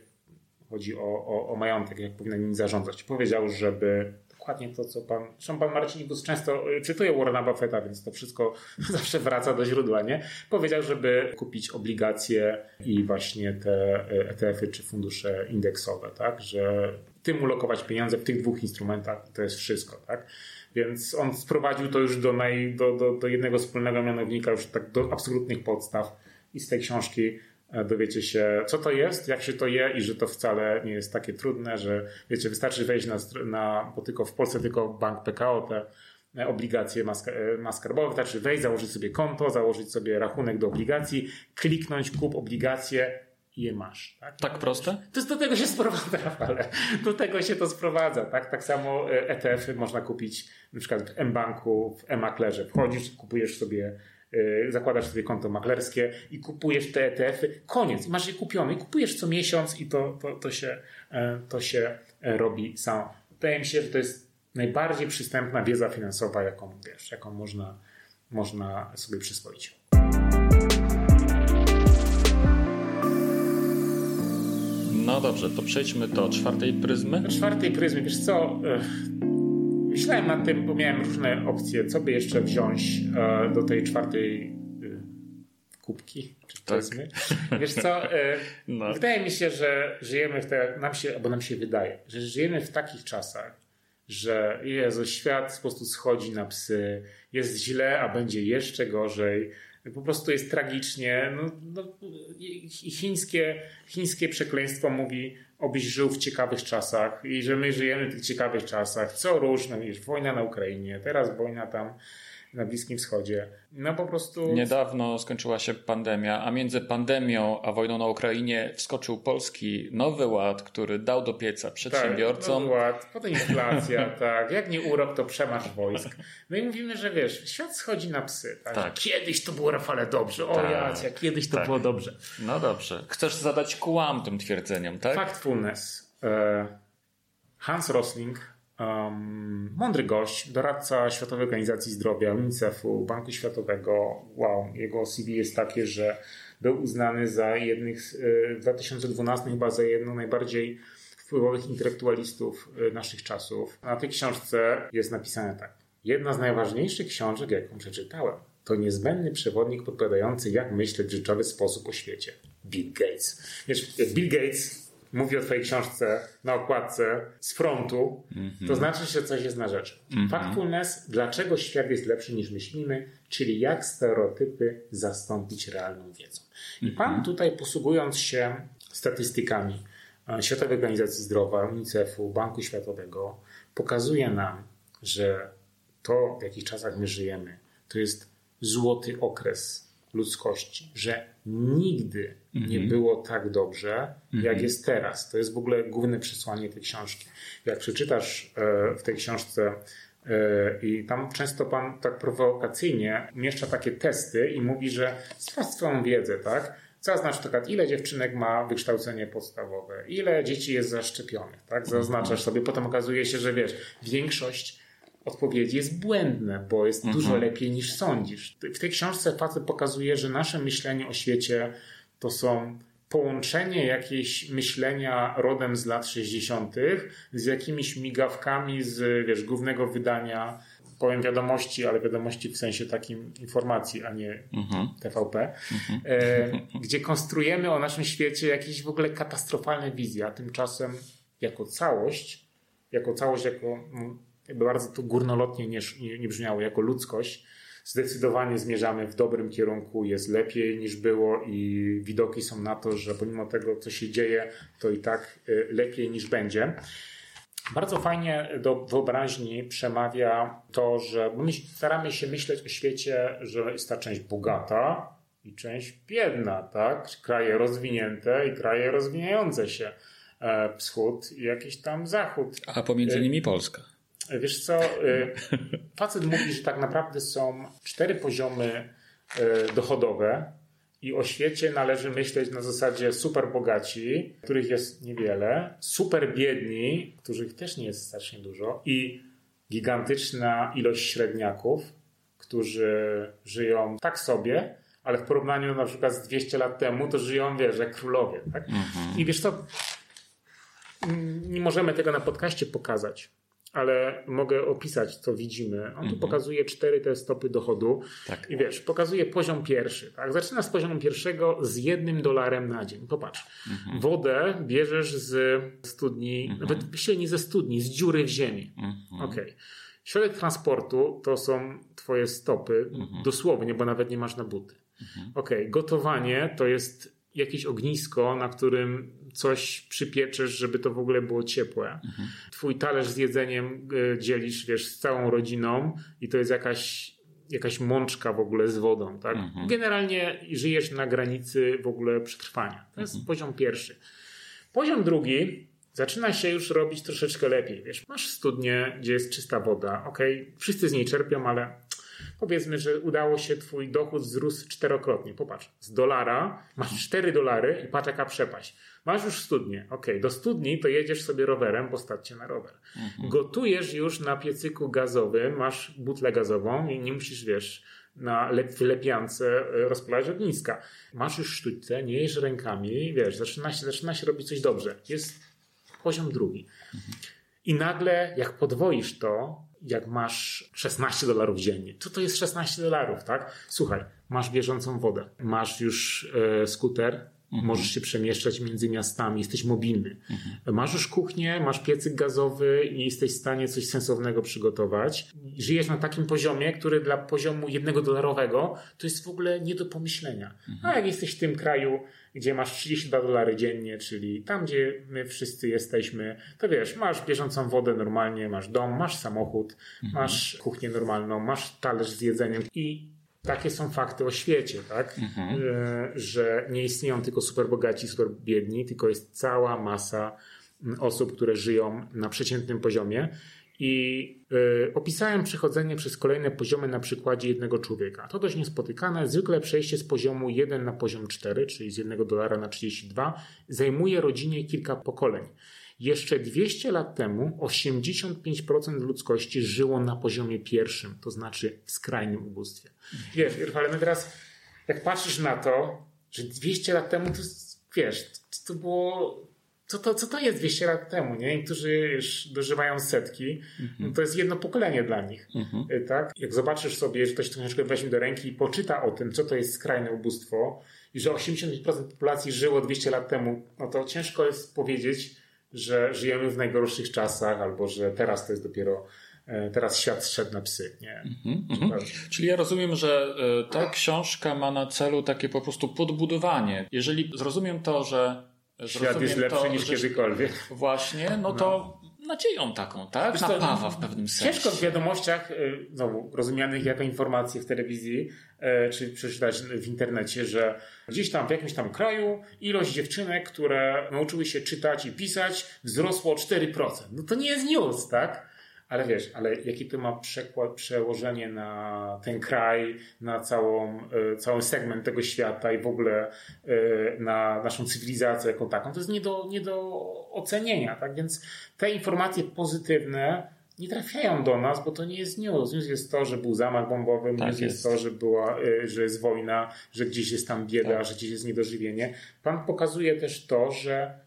chodzi o, o, o majątek, jak powinien nim zarządzać. Powiedział, żeby dokładnie to, co pan. Zresztą pan Marcin Bus często y, cytuje Warrena Buffetta, więc to wszystko zawsze wraca do źródła, nie? Powiedział, żeby kupić obligacje i właśnie te ETF-y czy fundusze indeksowe, tak? Że tym ulokować pieniądze w tych dwóch instrumentach to jest wszystko, tak? Więc on sprowadził to już do, naj, do, do, do jednego wspólnego mianownika, już tak do absolutnych podstaw i z tej książki E, dowiecie się, co to jest, jak się to je i że to wcale nie jest takie trudne, że wiecie, wystarczy wejść na, na bo tylko w Polsce tylko bank PKO te e, obligacje e, ma skarbowe, wystarczy wejść, założyć sobie konto, założyć sobie rachunek do obligacji, kliknąć kup obligacje je masz. Tak,
tak proste?
To jest do tego się sprowadza, ale do tego się to sprowadza. Tak, tak samo ETF-y można kupić na przykład w M-Banku, w M-Maklerze. Wchodzisz, kupujesz sobie Y, zakładasz sobie konto maklerskie i kupujesz te ETF-y, koniec, masz je kupione i kupujesz co miesiąc i to, to, to, się, e, to się e, robi samo. Wydaje mi się, że to jest najbardziej przystępna wiedza finansowa, jaką, wiesz, jaką można, można sobie przyswoić.
No dobrze, to przejdźmy do czwartej pryzmy.
Do czwartej pryzmy, wiesz co, e, myślałem nad tym, bo miałem różne opcje, co by jeszcze wziąć e, do tej czwartej e, kubki, czy tak. powiedzmy. Wiesz co, no. wydaje mi się, że żyjemy w te, nam się, albo nam się wydaje, że żyjemy w takich czasach, że Jezu, świat po prostu schodzi na psy, jest źle, a będzie jeszcze gorzej. Po prostu jest tragicznie. No, no, chińskie, chińskie przekleństwo mówi, obyś żył w ciekawych czasach i że my żyjemy w tych ciekawych czasach. Co różne, wiesz, wojna na Ukrainie, teraz wojna tam na Bliskim Wschodzie. No po prostu.
Niedawno skończyła się pandemia, a między pandemią a wojną na Ukrainie wskoczył polski nowy ład, który dał do pieca przedsiębiorcom.
Tak, nowy ład, potem inflacja, tak. Jak nie urok, to przemarsz wojsk. No i mówimy, że wiesz, świat schodzi na psy. Tak? tak. Kiedyś to było Rafale dobrze. O tak. Jacia, kiedyś to tak. było dobrze.
No dobrze. Chcesz zadać kłam tym twierdzeniom, tak?
Factfulness. E, Hans Rosling Um, mądry gość, doradca Światowej Organizacji Zdrowia, UNICEF-u, Banku Światowego. Wow, jego CV jest takie, że był uznany za jednych w 2012 chyba za jedną najbardziej wpływowych intelektualistów y, naszych czasów. Na tej książce jest napisane tak. Jedna z najważniejszych książek, jaką przeczytałem, to niezbędny przewodnik podpowiadający, jak myśleć w życiowy sposób o świecie. Bill Gates. Wiesz, Bill Gates mówi o twojej książce na okładce z frontu, mm -hmm. to znaczy, że coś jest na rzecz. Mm -hmm. Factfulness, dlaczego świat jest lepszy niż myślimy, czyli jak stereotypy zastąpić realną wiedzą. I -hmm. pan tutaj posługując się statystykami e, Światowej Organizacji Zdrowia, UNICEF-u, Banku Światowego, pokazuje nam, że to, w jakich czasach my żyjemy, to jest złoty okres ludzkości, że nigdy nie mhm. było tak dobrze, jak mhm. jest teraz. To jest w ogóle główne przesłanie tej książki. Jak przeczytasz e, w tej książce e, i tam często pan tak prowokacyjnie umieszcza takie testy i mówi, że sprawdź swoją wiedzę, tak? Zaznacz na przykład, ile dziewczynek ma wykształcenie podstawowe, ile dzieci jest zaszczepionych, tak? Zaznaczasz sobie, potem okazuje się, że wiesz, większość odpowiedzi jest błędne, bo jest mhm. dużo lepiej niż sądzisz. W tej książce facet pokazuje, że nasze myślenie o świecie to są połączenie jakiejś myślenia rodem z lat 60. z jakimiś migawkami z wiesz, głównego wydania, powiem wiadomości, ale wiadomości w sensie takim informacji, a nie mhm. TVP, mhm. E, gdzie konstruujemy o naszym świecie jakieś w ogóle katastrofalne wizje, a tymczasem jako całość, jako całość, jako jakby bardzo to górnolotnie nie, nie, nie brzmiało, jako ludzkość, zdecydowanie zmierzamy w dobrym kierunku, jest lepiej niż było i widoki są na to, że pomimo tego, co się dzieje, to i tak y, lepiej niż będzie. Bardzo fajnie do wyobraźni przemawia to, że my staramy się myśleć o świecie, że jest ta część bogata i część biedna, tak? Kraje rozwinięte i kraje rozwijające się. E, wschód i jakiś tam zachód.
A pomiędzy nimi Polska.
Wiesz co, y, facet mówi, że tak naprawdę są cztery poziomy y, dochodowe i o świecie należy myśleć na zasadzie super bogaci, których jest niewiele, super biedni, których też nie jest strasznie dużo i gigantyczna ilość średniaków, którzy żyją tak sobie, ale w porównaniu na przykład z 200 lat temu, to żyją, wiesz, jak królowie. Tak? Mhm. I wiesz co, nie możemy tego na podcaście pokazać, ale mogę opisać, co widzimy. On tu mhm. pokazuje cztery te stopy dochodu tak. i wiesz, pokazuje poziom pierwszy. Tak? Zaczyna z poziomu pierwszego z jednym dolarem na dzień. Popatrz, mhm. wodę bierzesz z studni, mhm. nawet nie ze studni, z dziury w ziemi. Mhm. Okay. Środek transportu to są twoje stopy, mhm. dosłownie, bo nawet nie masz na buty. Mhm. Okej, okay. gotowanie to jest jakieś ognisko, na którym coś przypieczesz, żeby to w ogóle było ciepłe. Mhm. Twój talerz z jedzeniem e, dzielisz, wiesz, z całą rodziną i to jest jakaś, jakaś mączka w ogóle z wodą, tak? Mhm. Generalnie żyjesz na granicy w ogóle przetrwania. To jest mhm. poziom pierwszy. Poziom drugi zaczyna się już robić troszeczkę lepiej, wiesz. Masz studnię, gdzie jest czysta woda, ok, wszyscy z niej czerpią, ale Powiedzmy, że udało się twój dochód wzrósł czterokrotnie. Popatrz, z dolara masz 4 dolary i patrz jaka przepaść. Masz już studnię. Ok, do studni to jedziesz sobie rowerem, postawcie na rower. Mhm. Gotujesz już na piecyku gazowym, masz butlę gazową i nie musisz, wiesz, na lepiance e, rozpalać ogniska. Masz już sztućce, nie jesz rękami, wiesz, zaczyna się, zaczyna się robić coś dobrze. Jest poziom drugi. Mhm. I nagle, jak podwoisz to, jak masz 16 dolarów dziennie. Co to jest 16 dolarów, tak? Słuchaj, masz bieżącą wodę, masz już e, skuter, Mhm. Możesz się przemieszczać między miastami, jesteś mobilny. Mhm. Masz już kuchnię, masz piecyk gazowy i jesteś w stanie coś sensownego przygotować. Żyjesz na takim poziomie, który dla poziomu jednego dolarowego to jest w ogóle nie do pomyślenia. Mhm. A jak jesteś w tym kraju, gdzie masz 32 dolary dziennie, czyli tam, gdzie my wszyscy jesteśmy, to wiesz, masz bieżącą wodę normalnie, masz dom, masz samochód, mhm. masz kuchnię normalną, masz talerz z jedzeniem i takie są fakty o świecie, tak? Mhm. E, że nie istnieją tylko super bogaci, super biedni, tylko jest cała masa osób, które żyją na przeciętnym poziomie. I y, opisałem przechodzenie przez kolejne poziomy na przykładzie jednego człowieka. To dość niespotykane. Zwykle przejście z poziomu 1 na poziom 4, czyli z 1 dolara na 32, zajmuje rodzinie kilka pokoleń. Jeszcze 200 lat temu 85% ludzkości żyło na poziomie pierwszym, to znaczy w skrajnym ubóstwie. Wiesz, ale my teraz, jak patrzysz na to, że 200 lat temu to wiesz, to było co to, co to jest 200 lat temu, nie? Niektórzy już dożywają setki, no to jest jedno pokolenie dla nich, mhm. tak? Jak zobaczysz sobie, że ktoś książkę weźmie do ręki i poczyta o tym, co to jest skrajne ubóstwo i że 85% populacji żyło 200 lat temu, no to ciężko jest powiedzieć, że żyjemy w najgorszych czasach albo że teraz to jest dopiero e, teraz świat szedł na psy. Nie? Mm-hmm,
Czyli ja rozumiem, że e, ta książka ma na celu takie po prostu podbudowanie. Jeżeli zrozumiem to, że
Świat jest lepszy to, niż że, kiedykolwiek.
Właśnie, no to no. Nadzieją taką, tak? Wiesz, Napawa w pewnym sensie.
Ciężko w wiadomościach, y, znowu, rozumianych jako informacje w telewizji, y, czy przeczytać w internecie, że gdzieś tam w jakimś tam kraju ilość dziewczynek, które nauczyły się czytać i pisać, wzrosło o 4%. No to nie jest news, tak? Ale wiesz, ale jaki to ma przełożenie na ten kraj, na całą, e, cały segment tego świata i w ogóle e, na naszą cywilizację jako taką, to jest nie do, nie do ocenienia, tak? Więc te informacje pozytywne nie trafiają do nas, bo to nie jest news. News jest to, że był zamach bombowy, tak news jest. jest to, że, była, e, że jest wojna, że gdzieś jest tam bieda, tak. że gdzieś jest niedożywienie. Pan pokazuje też to, że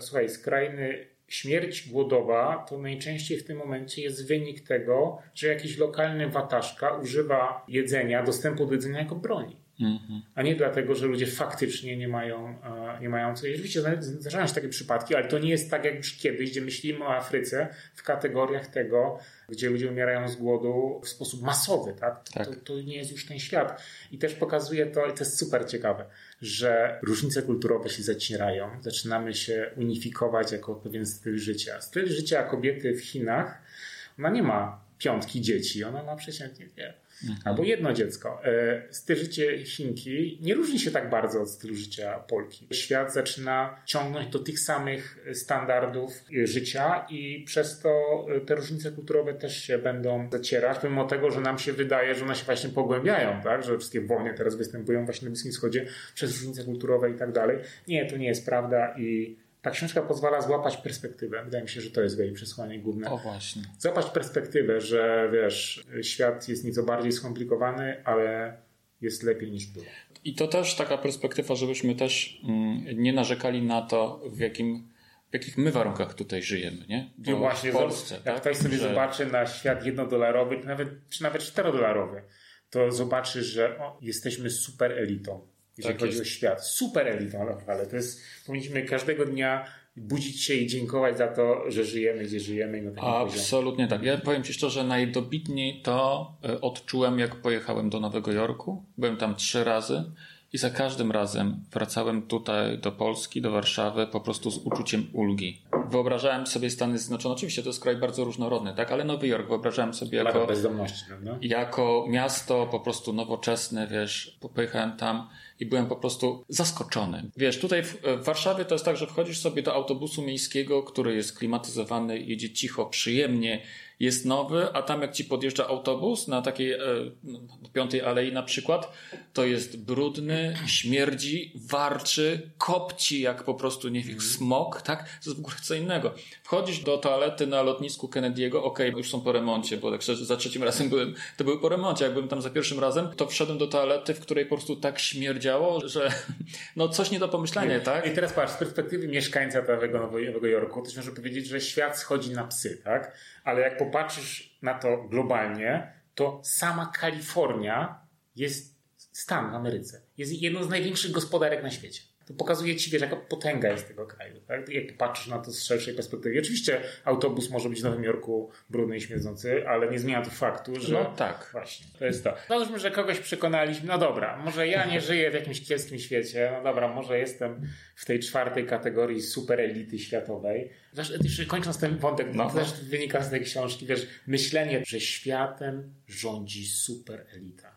słuchaj, skrajny śmierć głodowa to najczęściej w tym momencie jest wynik tego, że jakiś lokalny wataszka używa jedzenia, dostępu do jedzenia jako broni. Mhm. A nie dlatego, że ludzie faktycznie nie mają, e, nie mają co jeść. Oczywiście zdarzają się takie przypadki, ale to nie jest tak jak już kiedyś, gdzie myślimy o Afryce w kategoriach tego, gdzie ludzie umierają z głodu w sposób masowy. Tak? tak. To, to nie jest już ten świat. I też pokazuje to, i to jest super ciekawe, że różnice kulturowe się zacierają. Zaczynamy się unifikować jako pewien styl życia. Styl życia kobiety w Chinach, ona nie ma piątki dzieci, ona ma przeciętnie dwie. Albo jedno dziecko. E, styl życia Chinki nie różni się tak bardzo od stylu życia Polki. Świat zaczyna ciągnąć do tych samych standardów życia i przez to e, te różnice kulturowe też się będą zacierać, pomimo tego, że nam się wydaje, że one się właśnie pogłębiają, tak? że wszystkie wojny teraz występują właśnie na Bliskim Wschodzie przez różnice kulturowe i tak dalej. Nie, to nie jest prawda i ta książka pozwala złapać perspektywę. Wydaje mi się, że to jest jej przesłanie główne.
O właśnie.
Złapać perspektywę, że wiesz, świat jest nieco bardziej skomplikowany, ale jest lepiej niż było.
I to też taka perspektywa, żebyśmy też mm, nie narzekali na to, w jakim w jakich my warunkach tutaj żyjemy, nie?
Bo no właśnie, w Polsce. Jak tak? ktoś sobie że... zobaczy na świat jednodolarowy, czy nawet, czy nawet czterodolarowy, to zobaczy, że o, jesteśmy super elitą jeżeli tak chodzi jest. o świat. Super elitą, ale to jest, powinniśmy każdego dnia budzić się i dziękować za to, że żyjemy, gdzie żyjemy. na takim
Absolutnie
poziomie.
tak. Ja powiem Ci szczerze, najdobitniej to e, odczułem, jak pojechałem do Nowego Jorku. Byłem tam trzy razy i za każdym razem wracałem tutaj do Polski, do Warszawy po prostu z uczuciem ulgi. Wyobrażałem sobie Stany Zjednoczone, oczywiście to jest kraj bardzo różnorodny, tak, ale Nowy Jork wyobrażałem sobie jako,
bezdomności, prawda?
jako miasto po prostu nowoczesne, wiesz, pojechałem tam i byłem po prostu zaskoczony. Wiesz, tutaj w, w Warszawie to jest tak, że wchodzisz sobie do autobusu miejskiego, który jest klimatyzowany, jedzie cicho, przyjemnie, jest nowy, a tam jak ci podjeżdża autobus na takiej e, piątej alei na przykład, to jest brudny, śmierdzi, warczy, kopci jak po prostu, nie wiem, mhm. smog, tak? To jest w ogóle co innego. Wchodzisz do toalety na lotnisku Kennedy'ego, okej, okay, już są po remoncie, bo tak za trzecim razem byłem, to były po remoncie, jak byłem tam za pierwszym razem, to wszedłem do toalety, w której po prostu tak śmierdziało, że no coś nie do pomyślenia, tak?
I teraz patrz, z perspektywy mieszkańca Nowego, Nowego Jorku, to może powiedzieć, że świat schodzi na psy, tak? Ale jak popatrzysz na to globalnie, to sama Kalifornia jest stan w Ameryce. Jest jedną z największych gospodarek na świecie. To pokazuje ci, wiesz, jaka potęga jest tego kraju. Tak? Jak patrzysz na to z szerszej perspektywy. Oczywiście autobus może być w Nowym Jorku brudny i śmierdzący, ale nie zmienia to faktu, że...
No tak.
Właśnie, to jest to. Załóżmy, że kogoś przekonaliśmy, no dobra, może ja nie żyję w jakimś kiepskim świecie, no dobra, może jestem w tej czwartej kategorii super elity światowej. Zresztą, kończąc ten wątek, no. to też wynika z tej książki, wiesz, myślenie, że światem rządzi super elita.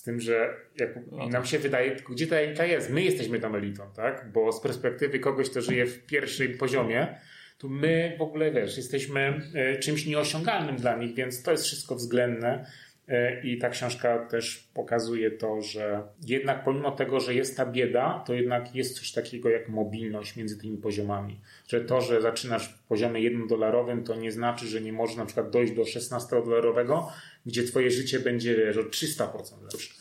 Z tym, że jak no. nam się wydaje, gdzie ta elita jest? My jesteśmy tą elitą, tak? Bo z perspektywy kogoś, kto żyje w pierwszym poziomie, to my w ogóle, wiesz, jesteśmy e, czymś nieosiągalnym dla nich, więc to jest wszystko względne. E, I ta książka też pokazuje to, że jednak pomimo tego, że jest ta bieda, to jednak jest coś takiego jak mobilność między tymi poziomami. Że to, że zaczynasz w poziomie jednodolarowym, to nie znaczy, że nie możesz na przykład dojść do 16-dolarowego, gdzie twoje życie będzie wiesz, o 300% lepsze.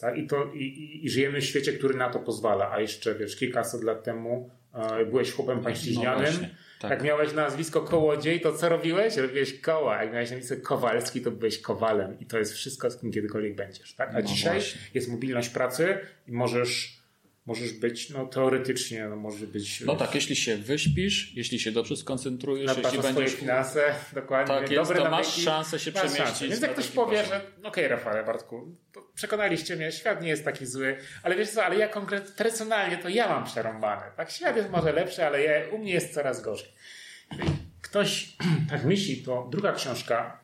Tak? I, to, i, I żyjemy w świecie, który na to pozwala. A jeszcze wiesz, kilkaset lat temu e, byłeś chłopem no pańszczyźnianym. No tak. Jak miałeś nazwisko Kołodziej, to co robiłeś? Robiłeś koła. Jak miałeś nazwisko Kowalski, to byłeś kowalem. I to jest wszystko, z kim kiedykolwiek będziesz. Tak? A no dzisiaj właśnie. jest mobilność pracy i możesz możesz być, no teoretycznie, no może być.
No tak, jeśli się wyśpisz, jeśli się dobrze skoncentrujesz, jeśli będziesz. swoje
finanse, dokładnie.
Tak jest, to masz szansę się masz przemieścić. Szansę.
Więc jak ktoś powie, poziom. że okej, okay, Rafale, Bartku, przekonaliście mnie, świat nie jest taki zły, ale wiesz co, ale ja konkretnie, personalnie to ja mam przerąbane. Tak, świat jest może lepszy, ale ja, u mnie jest coraz gorzej. Jeżeli ktoś tak myśli, to druga książka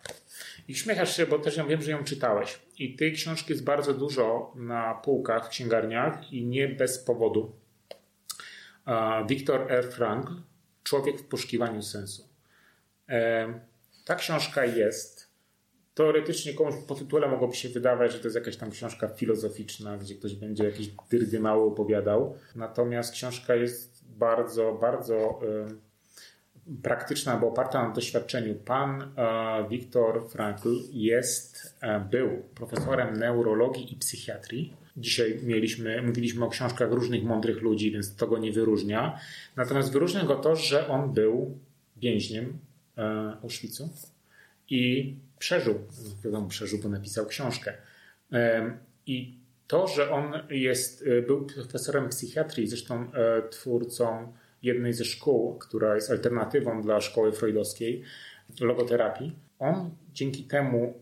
i śmiechasz się, bo też ja wiem, że ją czytałeś. I tej książki jest bardzo dużo na półkach w księgarniach i nie bez powodu. Viktor R. Frankl, Człowiek w poszukiwaniu sensu. E, ta książka jest. Teoretycznie komuś po tytule mogłoby się wydawać, że to jest jakaś tam książka filozoficzna, gdzie ktoś będzie jakieś dyrdy mały opowiadał. Natomiast książka jest bardzo, bardzo praktyczna, bo oparta na doświadczeniu. Pan e, Viktor Frankl jest, e, był profesorem neurologii i psychiatrii. Dzisiaj mieliśmy, mówiliśmy o książkach różnych mądrych ludzi, więc to go nie wyróżnia. Natomiast wyróżnia go to, że on był więźniem e, Auschwitzu i przeżył, wiadomo, przeżył, bo napisał książkę. I to, że on jest, był profesorem psychiatrii, zresztą twórcą jednej ze szkół, która jest alternatywą dla szkoły freudowskiej, logoterapii, on dzięki temu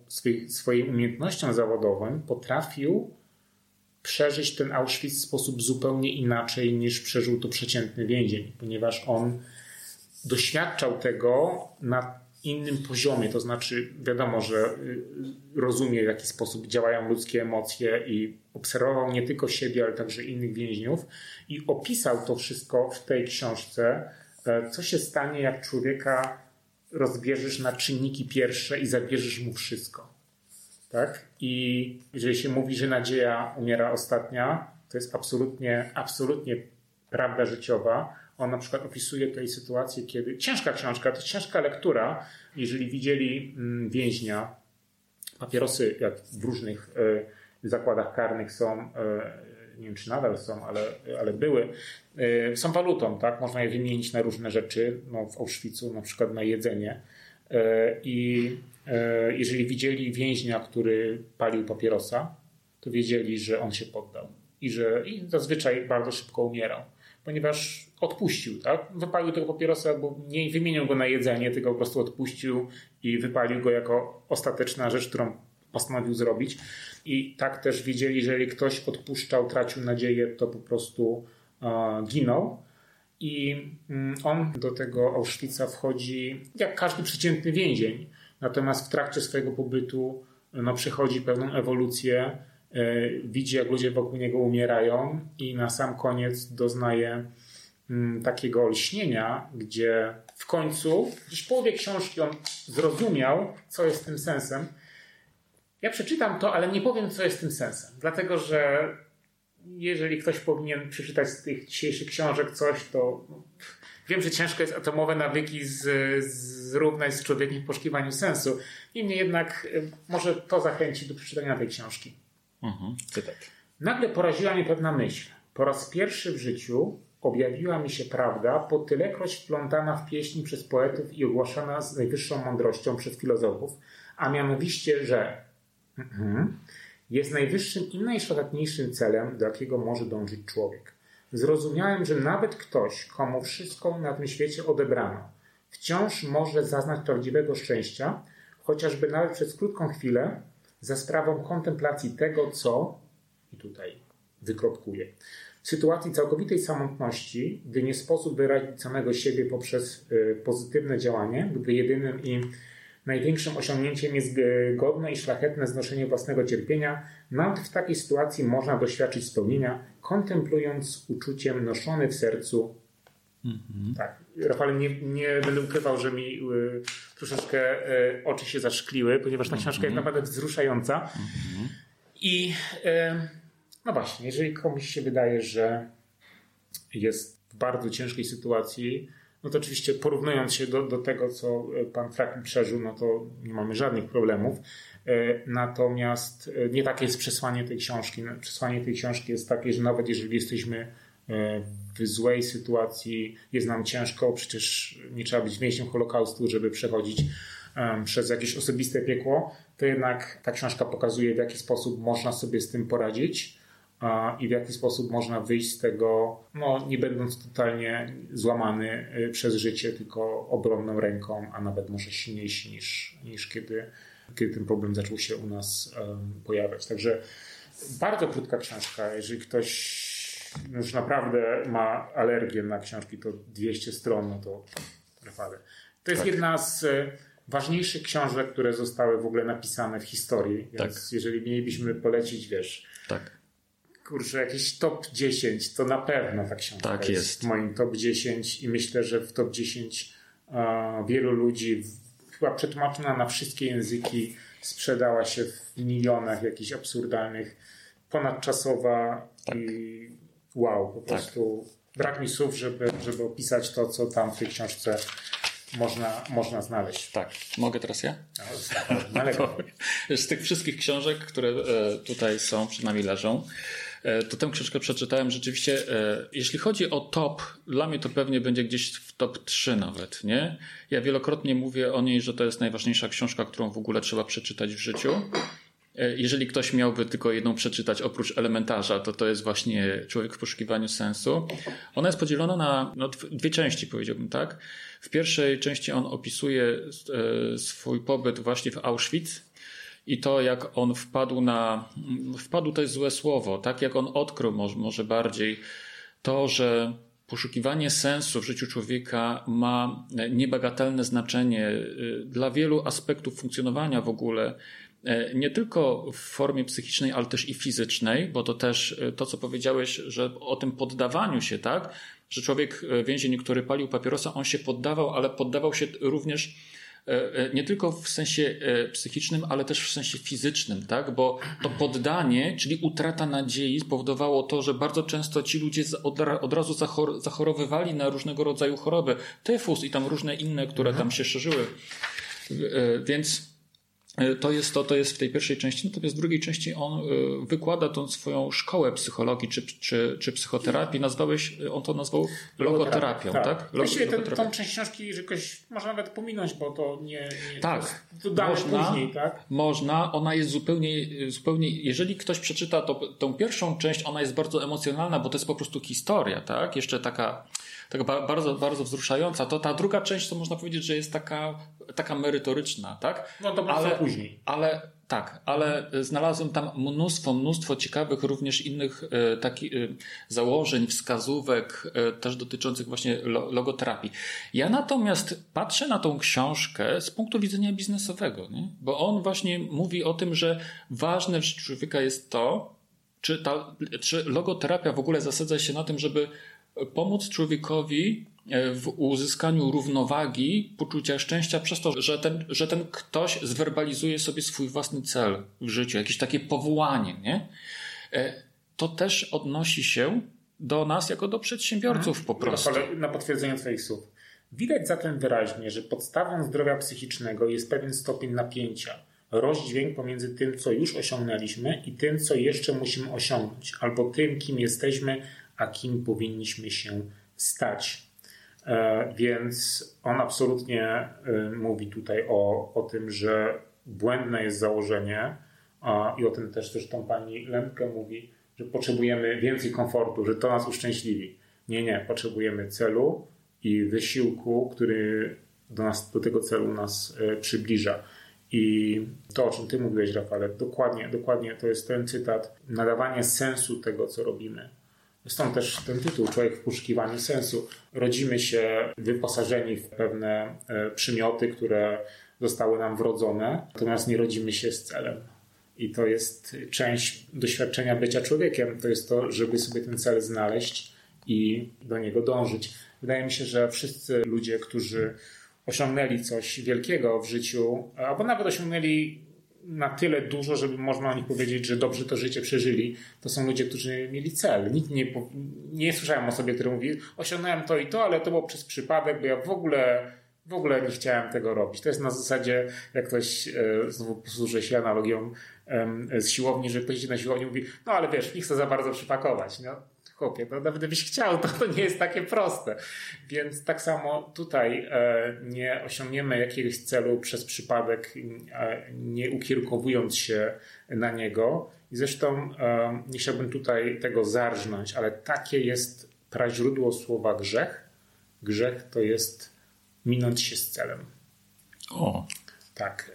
swoim umiejętnościom zawodowym potrafił przeżyć ten Auschwitz w sposób zupełnie inaczej niż przeżył to przeciętny więzień, ponieważ on doświadczał tego na innym poziomie, to znaczy wiadomo, że y, rozumie w jaki sposób działają ludzkie emocje i obserwował nie tylko siebie, ale także innych więźniów i opisał to wszystko w tej książce, e, co się stanie jak człowieka rozbierzesz na czynniki pierwsze i zabierzesz mu wszystko. Tak? I jeżeli się mówi, że nadzieja umiera ostatnia, to jest absolutnie, absolutnie prawda życiowa, on na przykład opisuje tutaj sytuację, kiedy ciężka książka, to ciężka lektura. Jeżeli widzieli mm, więźnia, papierosy, jak w różnych e, zakładach karnych są, e, nie wiem czy nadal są, ale, ale były, e, są walutą, tak? Można je wymienić na różne rzeczy, no w Auschwitzu na przykład na jedzenie. I jeżeli widzieli więźnia, który palił papierosa, to wiedzieli, że on się poddał i że i zazwyczaj bardzo szybko umierał ponieważ odpuścił, tak? Wypalił tego papierosa, bo nie wymienił go na jedzenie, tylko po prostu odpuścił i wypalił go jako ostateczna rzecz, którą postanowił zrobić. I tak też wiedzieli, że jeżeli ktoś odpuszczał, tracił nadzieję, to po prostu e, ginął. I mm, on do tego Auschwitza wchodzi jak każdy przeciętny więzień. Natomiast w trakcie swojego pobytu no, przechodzi pewną ewolucję widzi, jak ludzie wokół niego umierają, i na sam koniec doznaje mm, takiego olśnienia, gdzie w końcu, gdzieś w połowie książki, on zrozumiał, co jest tym sensem. Ja przeczytam to, ale nie powiem, co jest tym sensem, dlatego że jeżeli ktoś powinien przeczytać z tych dzisiejszych książek coś, to wiem, że ciężko jest atomowe nawyki z, zrównać z człowiekiem w poszukiwaniu sensu. Niemniej jednak e, może to zachęci do przeczytania tej książki. Mhm. Nagle poraziła mnie pewna myśl. Po raz pierwszy w życiu objawiła mi się prawda, po tylekroć wplątana w pieśni przez poetów i ogłaszana z najwyższą mądrością przez filozofów, a mianowicie, że mhm, jest najwyższym i najszlachetniejszym celem, do jakiego może dążyć człowiek. Zrozumiałem, że nawet ktoś, komu wszystko na tym świecie odebrano, wciąż może zaznać prawdziwego szczęścia, chociażby nawet przez krótką chwilę, za sprawą kontemplacji tego, co, i tutaj wykropkuję, w sytuacji całkowitej samotności, gdy nie sposób wyrazić samego siebie poprzez y, pozytywne działanie, gdy jedynym i największym osiągnięciem jest godne i szlachetne znoszenie własnego cierpienia, nawet w takiej sytuacji można doświadczyć spełnienia, kontemplując uczuciem noszony w sercu. Mhm. Tak. Rafał, nie, nie będę ukrywał, że mi y, troszeczkę y, oczy się zaszkliły, ponieważ ta książka jest mhm. naprawdę wzruszająca. Mhm. I y, no właśnie, jeżeli komuś się wydaje, że jest w bardzo ciężkiej sytuacji, no to oczywiście porównując się do, do tego, co pan Franklin przeżył, no to nie mamy żadnych problemów. E, natomiast e, nie takie jest przesłanie tej książki. No, przesłanie tej książki jest takie, że nawet jeżeli jesteśmy w złej sytuacji, jest nam ciężko, przecież nie trzeba być więźniem Holokaustu, żeby przechodzić przez jakieś osobiste piekło, to jednak ta książka pokazuje, w jaki sposób można sobie z tym poradzić i w jaki sposób można wyjść z tego, no, nie będąc totalnie złamany y, przez życie, tylko obronną ręką, a nawet może silniejszy niż, niż kiedy, kiedy ten problem zaczął się u nas pojawiać. Także bardzo krótka książka. Jeżeli ktoś już naprawdę ma alergię na książki, to 200 stron, no to naprawdę. To jest tak. jedna z y, ważniejszych książek, które zostały w ogóle napisane w historii. Więc tak. jeżeli mielibyśmy polecić, wiesz, tak kurczę, jakiś top 10, to na pewno ta książka tak jest. jest w moim top 10 i myślę, że w top 10 uh, wielu ludzi chyba przetłumaczona na wszystkie języki sprzedała się w milionach jakichś absurdalnych, ponadczasowa tak. i wow, po tak. prostu brak mi słów, żeby, żeby opisać to, co tam w tej książce można, można znaleźć.
Tak. Mogę teraz ja? No, Z tych wszystkich książek, które e, tutaj są, przed nami leżą, E, to tę książkę przeczytałem. Rzeczywiście, e, jeśli chodzi o top, dla mnie to pewnie będzie gdzieś w top 3 nawet, nie? Ja wielokrotnie mówię o niej, że to jest najważniejsza książka, którą w ogóle trzeba przeczytać w życiu. E, jeżeli ktoś miałby tylko jedną przeczytać oprócz elementarza, to to jest właśnie Człowiek w poszukiwaniu sensu. Ona jest podzielona na no, dwie części, powiedziałbym tak. W pierwszej części on opisuje swój pobyt właśnie w Auschwitz i to, jak on wpadł na, wpadł to jest złe słowo, tak jak on odkrył może, może bardziej to, że poszukiwanie sensu w życiu człowieka ma niebagatelne znaczenie y, dla wielu aspektów funkcjonowania w ogóle, nie tylko w formie psychicznej, ale też i fizycznej, bo to też y, to, co powiedziałeś, że o tym poddawaniu się, tak? Że człowiek więzień, który palił papierosa, on się poddawał, ale poddawał się również E, e, nie tylko w sensie e, psychicznym, ale też w sensie fizycznym, tak? Bo to poddanie, czyli utrata nadziei spowodowało to, że bardzo często ci ludzie od, razu zachorowywali na różnego rodzaju choroby, tyfus i tam różne inne, które tam się szerzyły. Więc E, to jest to, to jest w tej pierwszej części, natomiast w drugiej części on e, wykłada tą swoją szkołę psychologii czy, czy, czy psychoterapii. Nazwałeś, on to nazwał logoterapią, tak? tak?
Właściwie ten, tą część książki jakoś można nawet pominąć, bo to nie, nie tak. to można, później, tak?
Można, ona jest zupełnie, zupełnie, jeżeli ktoś przeczyta to, tą pierwszą część, ona jest bardzo emocjonalna, bo to jest po prostu historia, tak? Jeszcze taka taka bardzo, bardzo wzruszająca. To ta druga część, to można powiedzieć, że jest taka, taka merytoryczna, tak?
No to ale później.
Ale tak, ale znalazłem tam mnóstwo, mnóstwo ciekawych również innych e, takich e, założeń, wskazówek, e, też dotyczących właśnie lo, logoterapii. Ja natomiast patrzę na tą książkę z punktu widzenia biznesowego, nie? bo on właśnie mówi o tym, że ważne w życiu człowieka jest to, czy, ta, czy logoterapia w ogóle zasadza się na tym, żeby pomóc człowiekowi e, w uzyskaniu równowagi, poczucia szczęścia przez to, że ten, że ten ktoś zwerbalizuje sobie swój własny cel w życiu, jakieś takie powołanie, nie? E, to też odnosi się do nas jako do przedsiębiorców po prostu.
Na potwierdzenie Twoich słów. Widać zatem wyraźnie, że podstawą zdrowia psychicznego jest pewien stopień napięcia, rozdźwięk pomiędzy tym, co już osiągnęliśmy i tym, co jeszcze musimy osiągnąć, albo tym, kim jesteśmy, a kim powinniśmy się stać. E, więc on absolutnie e, mówi tutaj o, o tym, że błędne jest założenie, i o tym też zresztą pani Lemke mówi, że potrzebujemy więcej komfortu, że to nas uszczęśliwi. Nie, nie, potrzebujemy celu i wysiłku, który do, nas, do tego celu nas e, przybliża. I to, o czym Ty mówiłeś, Rafale, dokładnie, dokładnie to jest ten cytat, nadawanie sensu tego, co robimy. Stąd też ten tytuł, Człowiek w poszukiwaniu sensu. Rodzimy się wyposażeni w pewne e, przymioty, które zostały nam wrodzone, natomiast nie rodzimy się z celem. I to jest część doświadczenia bycia człowiekiem. To jest to, żeby sobie ten cel znaleźć i do niego dążyć. Wydaje mi się, że wszyscy ludzie, którzy osiągnęli coś wielkiego w życiu, albo nawet osiągnęli na tyle dużo, żeby można o nich powiedzieć, że dobrze to życie przeżyli, to są ludzie, którzy mieli cel. Nikt nie, nie słyszałem o sobie, który mówi, osiągnąłem to i to, ale to było przez przypadek, bo ja w ogóle w ogóle nie chciałem tego robić. To jest na zasadzie, jak ktoś, e, znowu posłużę się analogią z siłowni, że ktoś idzie na siłownię i mówi, no ale wiesz, nie chcę za bardzo przypakować. No, chłopie, no nawet gdybyś chciał, to, to nie jest takie proste. Więc tak samo tutaj e, nie osiągniemy jakiegoś celu przez przypadek, e, nie ukierunkowując się na niego. I zresztą e, nie chciałbym tutaj tego zarżnąć, ale takie jest praźródło słowa grzech. Grzech to jest minąć się z celem.
O.
Tak,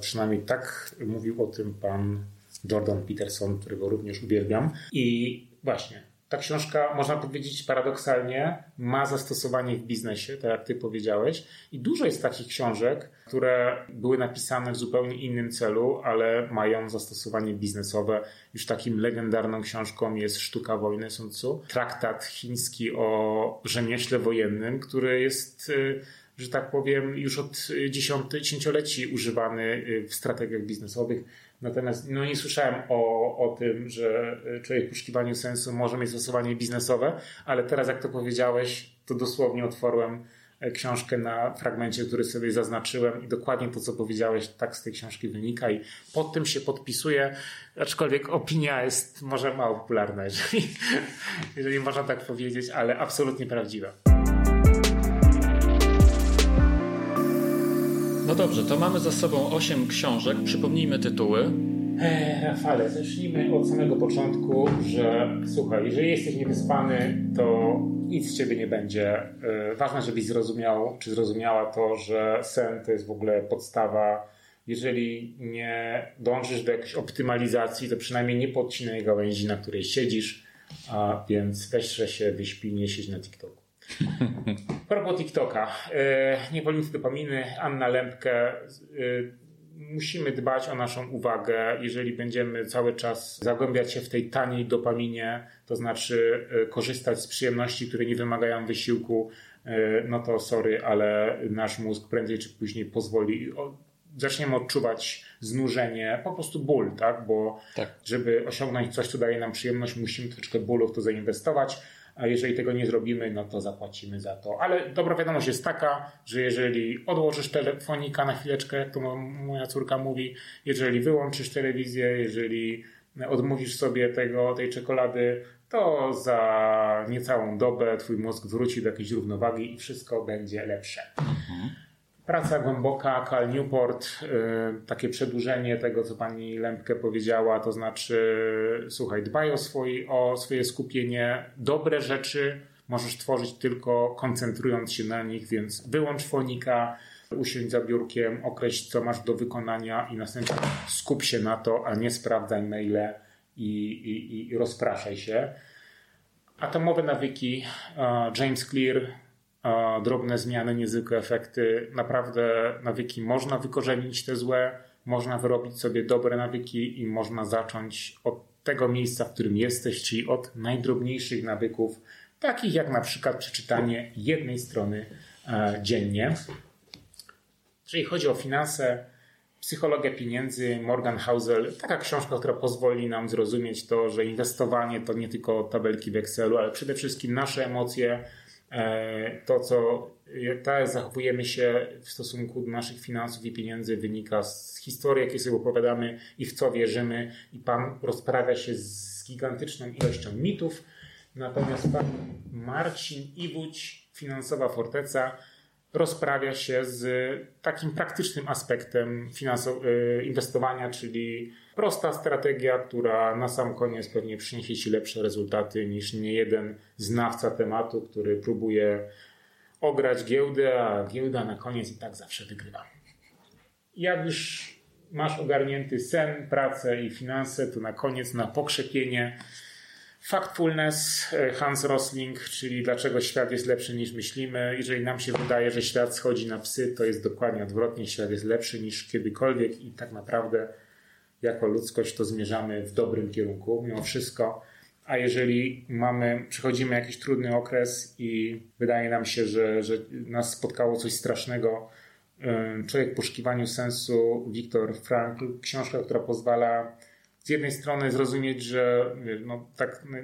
przynajmniej tak mówił o tym pan Jordan Peterson, którego również uwielbiam. I właśnie, ta książka, można powiedzieć paradoksalnie, ma zastosowanie w biznesie, tak jak ty powiedziałeś. I dużo jest takich książek, które były napisane w zupełnie innym celu, ale mają zastosowanie biznesowe. Już takim legendarną książką jest Sztuka wojny Sun Tzu. Traktat chiński o rzemieśle wojennym, który jest y, że tak powiem, już od dziesięcioleci używany y, w strategiach biznesowych. Natomiast no, nie słyszałem o, o tym, że człowiek w poszukiwaniu sensu może mieć stosowanie biznesowe, ale teraz, jak to powiedziałeś, to dosłownie otworzyłem e, książkę na fragmencie, który sobie zaznaczyłem i dokładnie to, co powiedziałeś, tak z tej książki wynika i pod tym się podpisuję, aczkolwiek opinia jest może mało popularna, jeżeli, jeżeli można tak powiedzieć, ale absolutnie prawdziwa.
No dobrze, to mamy za sobą 8 książek. Przypomnijmy tytuły.
Eee, Rafale, zacznijmy od samego początku, że słuchaj, jeżeli jesteś niewyspany, to nic z ciebie nie będzie. Eee, ważne, żebyś zrozumiał, czy zrozumiała to, że sen to jest w ogóle podstawa. Jeżeli nie dążysz do jakiejś optymalizacji, to przynajmniej nie podcinaj gałęzi, na której siedzisz, a więc weź się, wyśpij, nie siedź na TikToku. Propos TikToka. E, niewolnicy dopaminy, Anna Lempkę. E, musimy dbać o naszą uwagę. Jeżeli będziemy cały czas zagłębiać się w tej taniej dopaminie, to znaczy e, korzystać z przyjemności, które nie wymagają wysiłku, no to sorry, ale nasz mózg prędzej czy później pozwoli zaczniemy odczuwać znużenie, po prostu ból, tak? Bo tak. żeby osiągnąć coś, co daje nam przyjemność, musimy troszeczkę bólu w to zainwestować a jeżeli tego nie zrobimy, no to zapłacimy za to. Ale dobra wiadomość jest taka, że jeżeli odłożysz telefonika na chwileczkę, jak to moja córka mówi, jeżeli wyłączysz telewizję, jeżeli odmówisz sobie tego, tej czekolady, to za niecałą dobę twój mózg wróci do jakiejś równowagi i wszystko będzie lepsze. Mhm. Praca głęboka, Cal Newport, y, takie przedłużenie tego, co pani Lempke powiedziała, to znaczy, słuchaj, dbaj o, swój, o swoje skupienie, dobre rzeczy możesz tworzyć tylko koncentrując się na nich, więc wyłącz fonika, usiądź za biurkiem, określ, co masz do wykonania i następnie skup się na to, a nie sprawdzaj maile i, i, i rozpraszaj się. Atomowe nawyki, James Clear, drobne zmiany, niezwykłe efekty. Naprawdę nawyki można wykorzenić te złe, można wyrobić sobie dobre nawyki i można zacząć od tego miejsca, w którym jesteś, czyli od najdrobniejszych nawyków, takich jak na przykład przeczytanie jednej strony e, dziennie. Jeżeli chodzi o finanse, psychologia pieniędzy, Morgan Housel, taka książka, która pozwoli nam zrozumieć to, że inwestowanie to nie tylko tabelki w Excelu, ale przede wszystkim nasze emocje, to, co tak zachowujemy się w stosunku do naszych finansów i pieniędzy, wynika z historii, jakie sobie opowiadamy i w co wierzymy. I Pan rozprawia się z gigantyczną ilością mitów. Natomiast Pan Marcin Iwódź, Finansowa Forteca, rozprawia się z takim praktycznym aspektem y, inwestowania, czyli prosta strategia, która na sam koniec pewnie przyniesie Ci lepsze rezultaty niż nie jeden znawca tematu, który próbuje ograć giełdę, a giełda na koniec i tak zawsze wygrywa. Jak już masz ogarnięty sen, pracę i finanse, to na koniec na pokrzepienie Factfulness, e, Hans Rosling, czyli dlaczego świat jest lepszy niż myślimy. Jeżeli nam się wydaje, że świat schodzi na psy, to jest dokładnie odwrotnie. Świat jest lepszy niż kiedykolwiek i tak naprawdę jako ludzkość to zmierzamy w dobrym kierunku mimo wszystko. A jeżeli mamy, przechodzimy jakiś trudny okres i wydaje nam się, że, że nas spotkało coś strasznego, e, Człowiek w poszukiwaniu sensu, Viktor Frankl, książka, która pozwala z jednej strony zrozumieć, że no, tak no,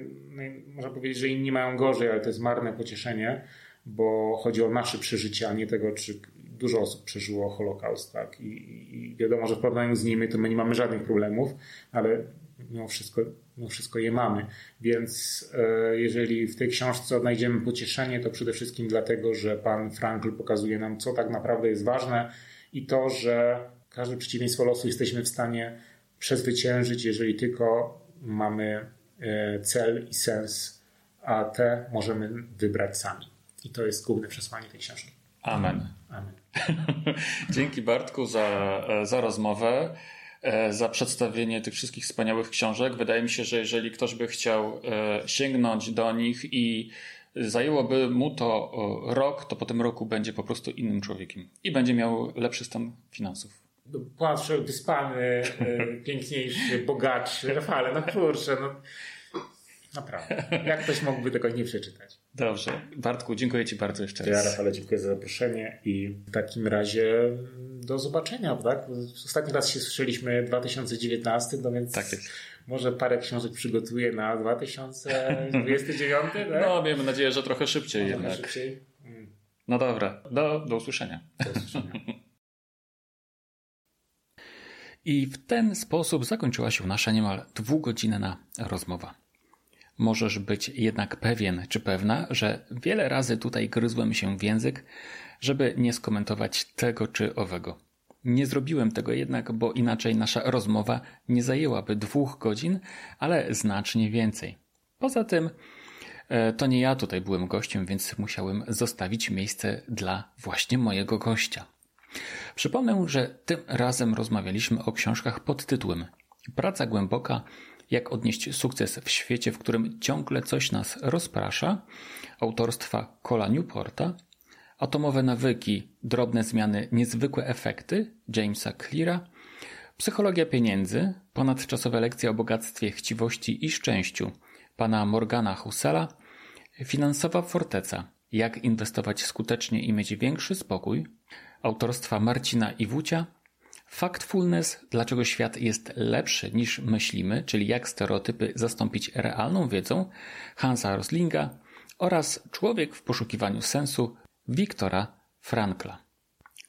można powiedzieć, że inni mają gorzej, ale to jest marne pocieszenie, bo chodzi o nasze przeżycia, a nie tego, czy dużo osób przeżyło Holokaust, tak? I, i wiadomo, że w porównaniu z nimi to my nie mamy żadnych problemów, ale mimo wszystko, mimo wszystko je mamy. Więc e, jeżeli w tej książce odnajdziemy pocieszenie, to przede wszystkim dlatego, że pan Frankl pokazuje nam, co tak naprawdę jest ważne i to, że każde przeciwieństwo losu jesteśmy w stanie przezwyciężyć, jeżeli tylko mamy e, cel i sens, a te możemy wybrać sami. I to jest główne przesłanie tej książki.
Amen.
Amen.
Dzięki Bartku za, e, za rozmowę, e, za przedstawienie tych wszystkich wspaniałych książek. Wydaje mi się, że jeżeli ktoś by chciał sięgnąć do nich i zajęłoby mu to rok, to po tym roku będzie po prostu innym człowiekiem i będzie miał lepszy stan finansów
płatszy, wyspany, e, piękniejszy, bogatszy. Rafale, no kurczę, no naprawdę. Jak ktoś mógłby tego nie przeczytać?
Dobrze. Bartku, dziękuję Ci bardzo jeszcze raz.
Ja, Rafale, dziękuję za zaproszenie i w takim razie do zobaczenia, tak? Ostatni raz się słyszeliśmy 2019, no więc
tak
może parę książek przygotuję na 2029, tak?
No, miejmy nadzieję, że trochę szybciej trochę jednak.
Szybciej. Mm.
No dobra, do, do usłyszenia.
Do usłyszenia.
I w ten sposób zakończyła się nasza niemal dwugodzinna rozmowa. Możesz być jednak pewien czy pewna, że wiele razy tutaj gryzłem się w język, żeby nie skomentować tego czy owego. Nie zrobiłem tego jednak, bo inaczej nasza rozmowa nie zajęłaby dwóch godzin, ale znacznie więcej. Poza tym, e, to nie ja tutaj byłem gościem, więc musiałem zostawić miejsce dla właśnie mojego gościa. Przypomnę, że tym razem rozmawialiśmy o książkach pod tytułem Praca głęboka, jak odnieść sukces w świecie, w którym ciągle coś nas rozprasza, autorstwa Cola Newporta, Atomowe nawyki, drobne zmiany, niezwykłe efekty Jamesa Cleara, Psychologia pieniędzy, ponadczasowe lekcje o bogactwie, chciwości i szczęściu pana Morgana Hussela, Finansowa forteca, jak inwestować skutecznie i mieć większy spokój autorstwa Marcina Iwucia, Factfulness, dlaczego świat jest lepszy niż myślimy, czyli jak stereotypy zastąpić realną wiedzą Hansa Roslinga oraz Człowiek w poszukiwaniu sensu Wiktora Frankla.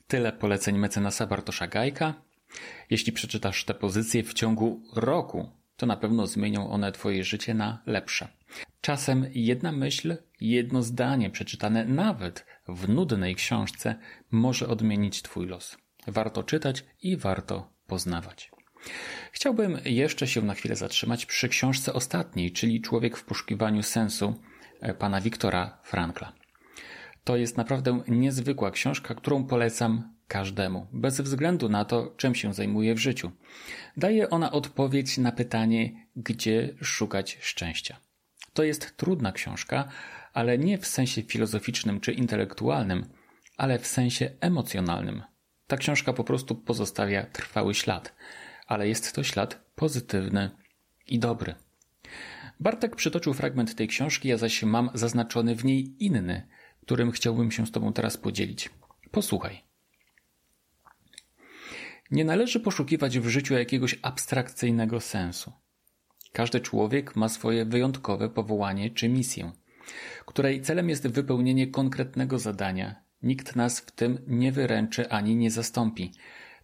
Tyle poleceń mecenasa Bartosza Gajka. Jeśli przeczytasz te pozycje w ciągu roku, to na pewno zmienią one Twoje życie na lepsze. Czasem jedna myśl, jedno zdanie przeczytane nawet w nudnej książce może odmienić Twój los. Warto czytać i warto poznawać. Chciałbym jeszcze się na chwilę zatrzymać przy książce ostatniej, czyli Człowiek w poszukiwaniu sensu e, pana Wiktora Frankla. To jest naprawdę niezwykła książka, którą polecam każdemu, bez względu na to, czym się zajmuje w życiu. Daje ona odpowiedź na pytanie, gdzie szukać szczęścia. To jest trudna książka, ale nie w sensie filozoficznym czy intelektualnym, ale w sensie emocjonalnym. Ta książka po prostu pozostawia trwały ślad, ale jest to ślad pozytywny i dobry. Bartek przytoczył fragment tej książki, ja zaś mam zaznaczony w niej inny, którym chciałbym się z Tobą teraz podzielić. Posłuchaj. Nie należy poszukiwać w życiu jakiegoś abstrakcyjnego sensu. Każdy człowiek ma swoje wyjątkowe powołanie czy misję, której celem jest wypełnienie konkretnego zadania. Nikt nas w tym nie wyręczy ani nie zastąpi,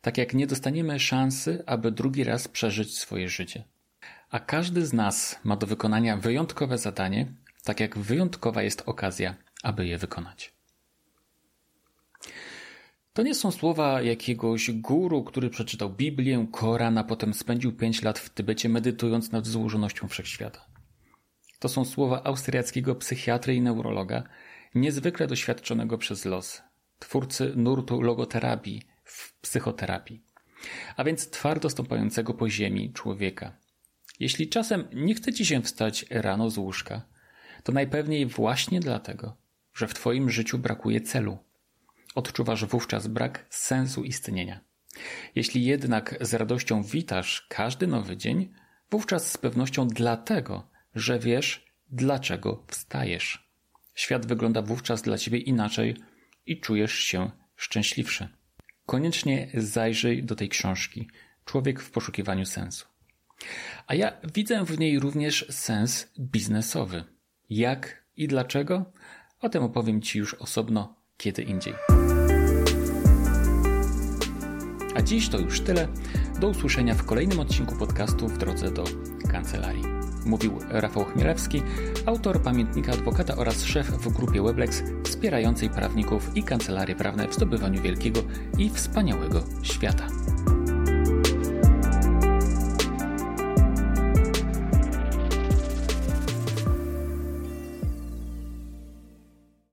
tak jak nie dostaniemy szansy, aby drugi raz przeżyć swoje życie. A każdy z nas ma do wykonania wyjątkowe zadanie, tak jak wyjątkowa jest okazja, aby je wykonać. To nie są słowa jakiegoś guru, który przeczytał Biblię, Koran, a potem spędził pięć lat w Tybecie medytując nad złożonością wszechświata. To są słowa austriackiego psychiatry i neurologa, niezwykle doświadczonego przez los, twórcy nurtu logoterapii w psychoterapii, a więc twardo stąpającego po ziemi człowieka. Jeśli czasem nie chce ci się wstać rano z łóżka, to najpewniej właśnie dlatego, że w twoim życiu brakuje celu. Odczuwasz wówczas brak sensu istnienia. Jeśli jednak z radością witasz każdy nowy dzień, wówczas z pewnością dlatego, że wiesz, dlaczego wstajesz. Świat wygląda wówczas dla ciebie inaczej i czujesz się szczęśliwszy. Koniecznie zajrzyj do tej książki Człowiek w poszukiwaniu sensu. A ja widzę w niej również sens biznesowy. Jak i dlaczego? O tym opowiem Ci już osobno kiedy indziej. A dziś to już tyle. Do usłyszenia w kolejnym odcinku podcastu w drodze do kancelarii. Mówił Rafał Chmielewski, autor pamiętnika adwokata oraz szef w grupie Weblex wspierającej prawników i kancelarie prawne w zdobywaniu wielkiego i wspaniałego świata.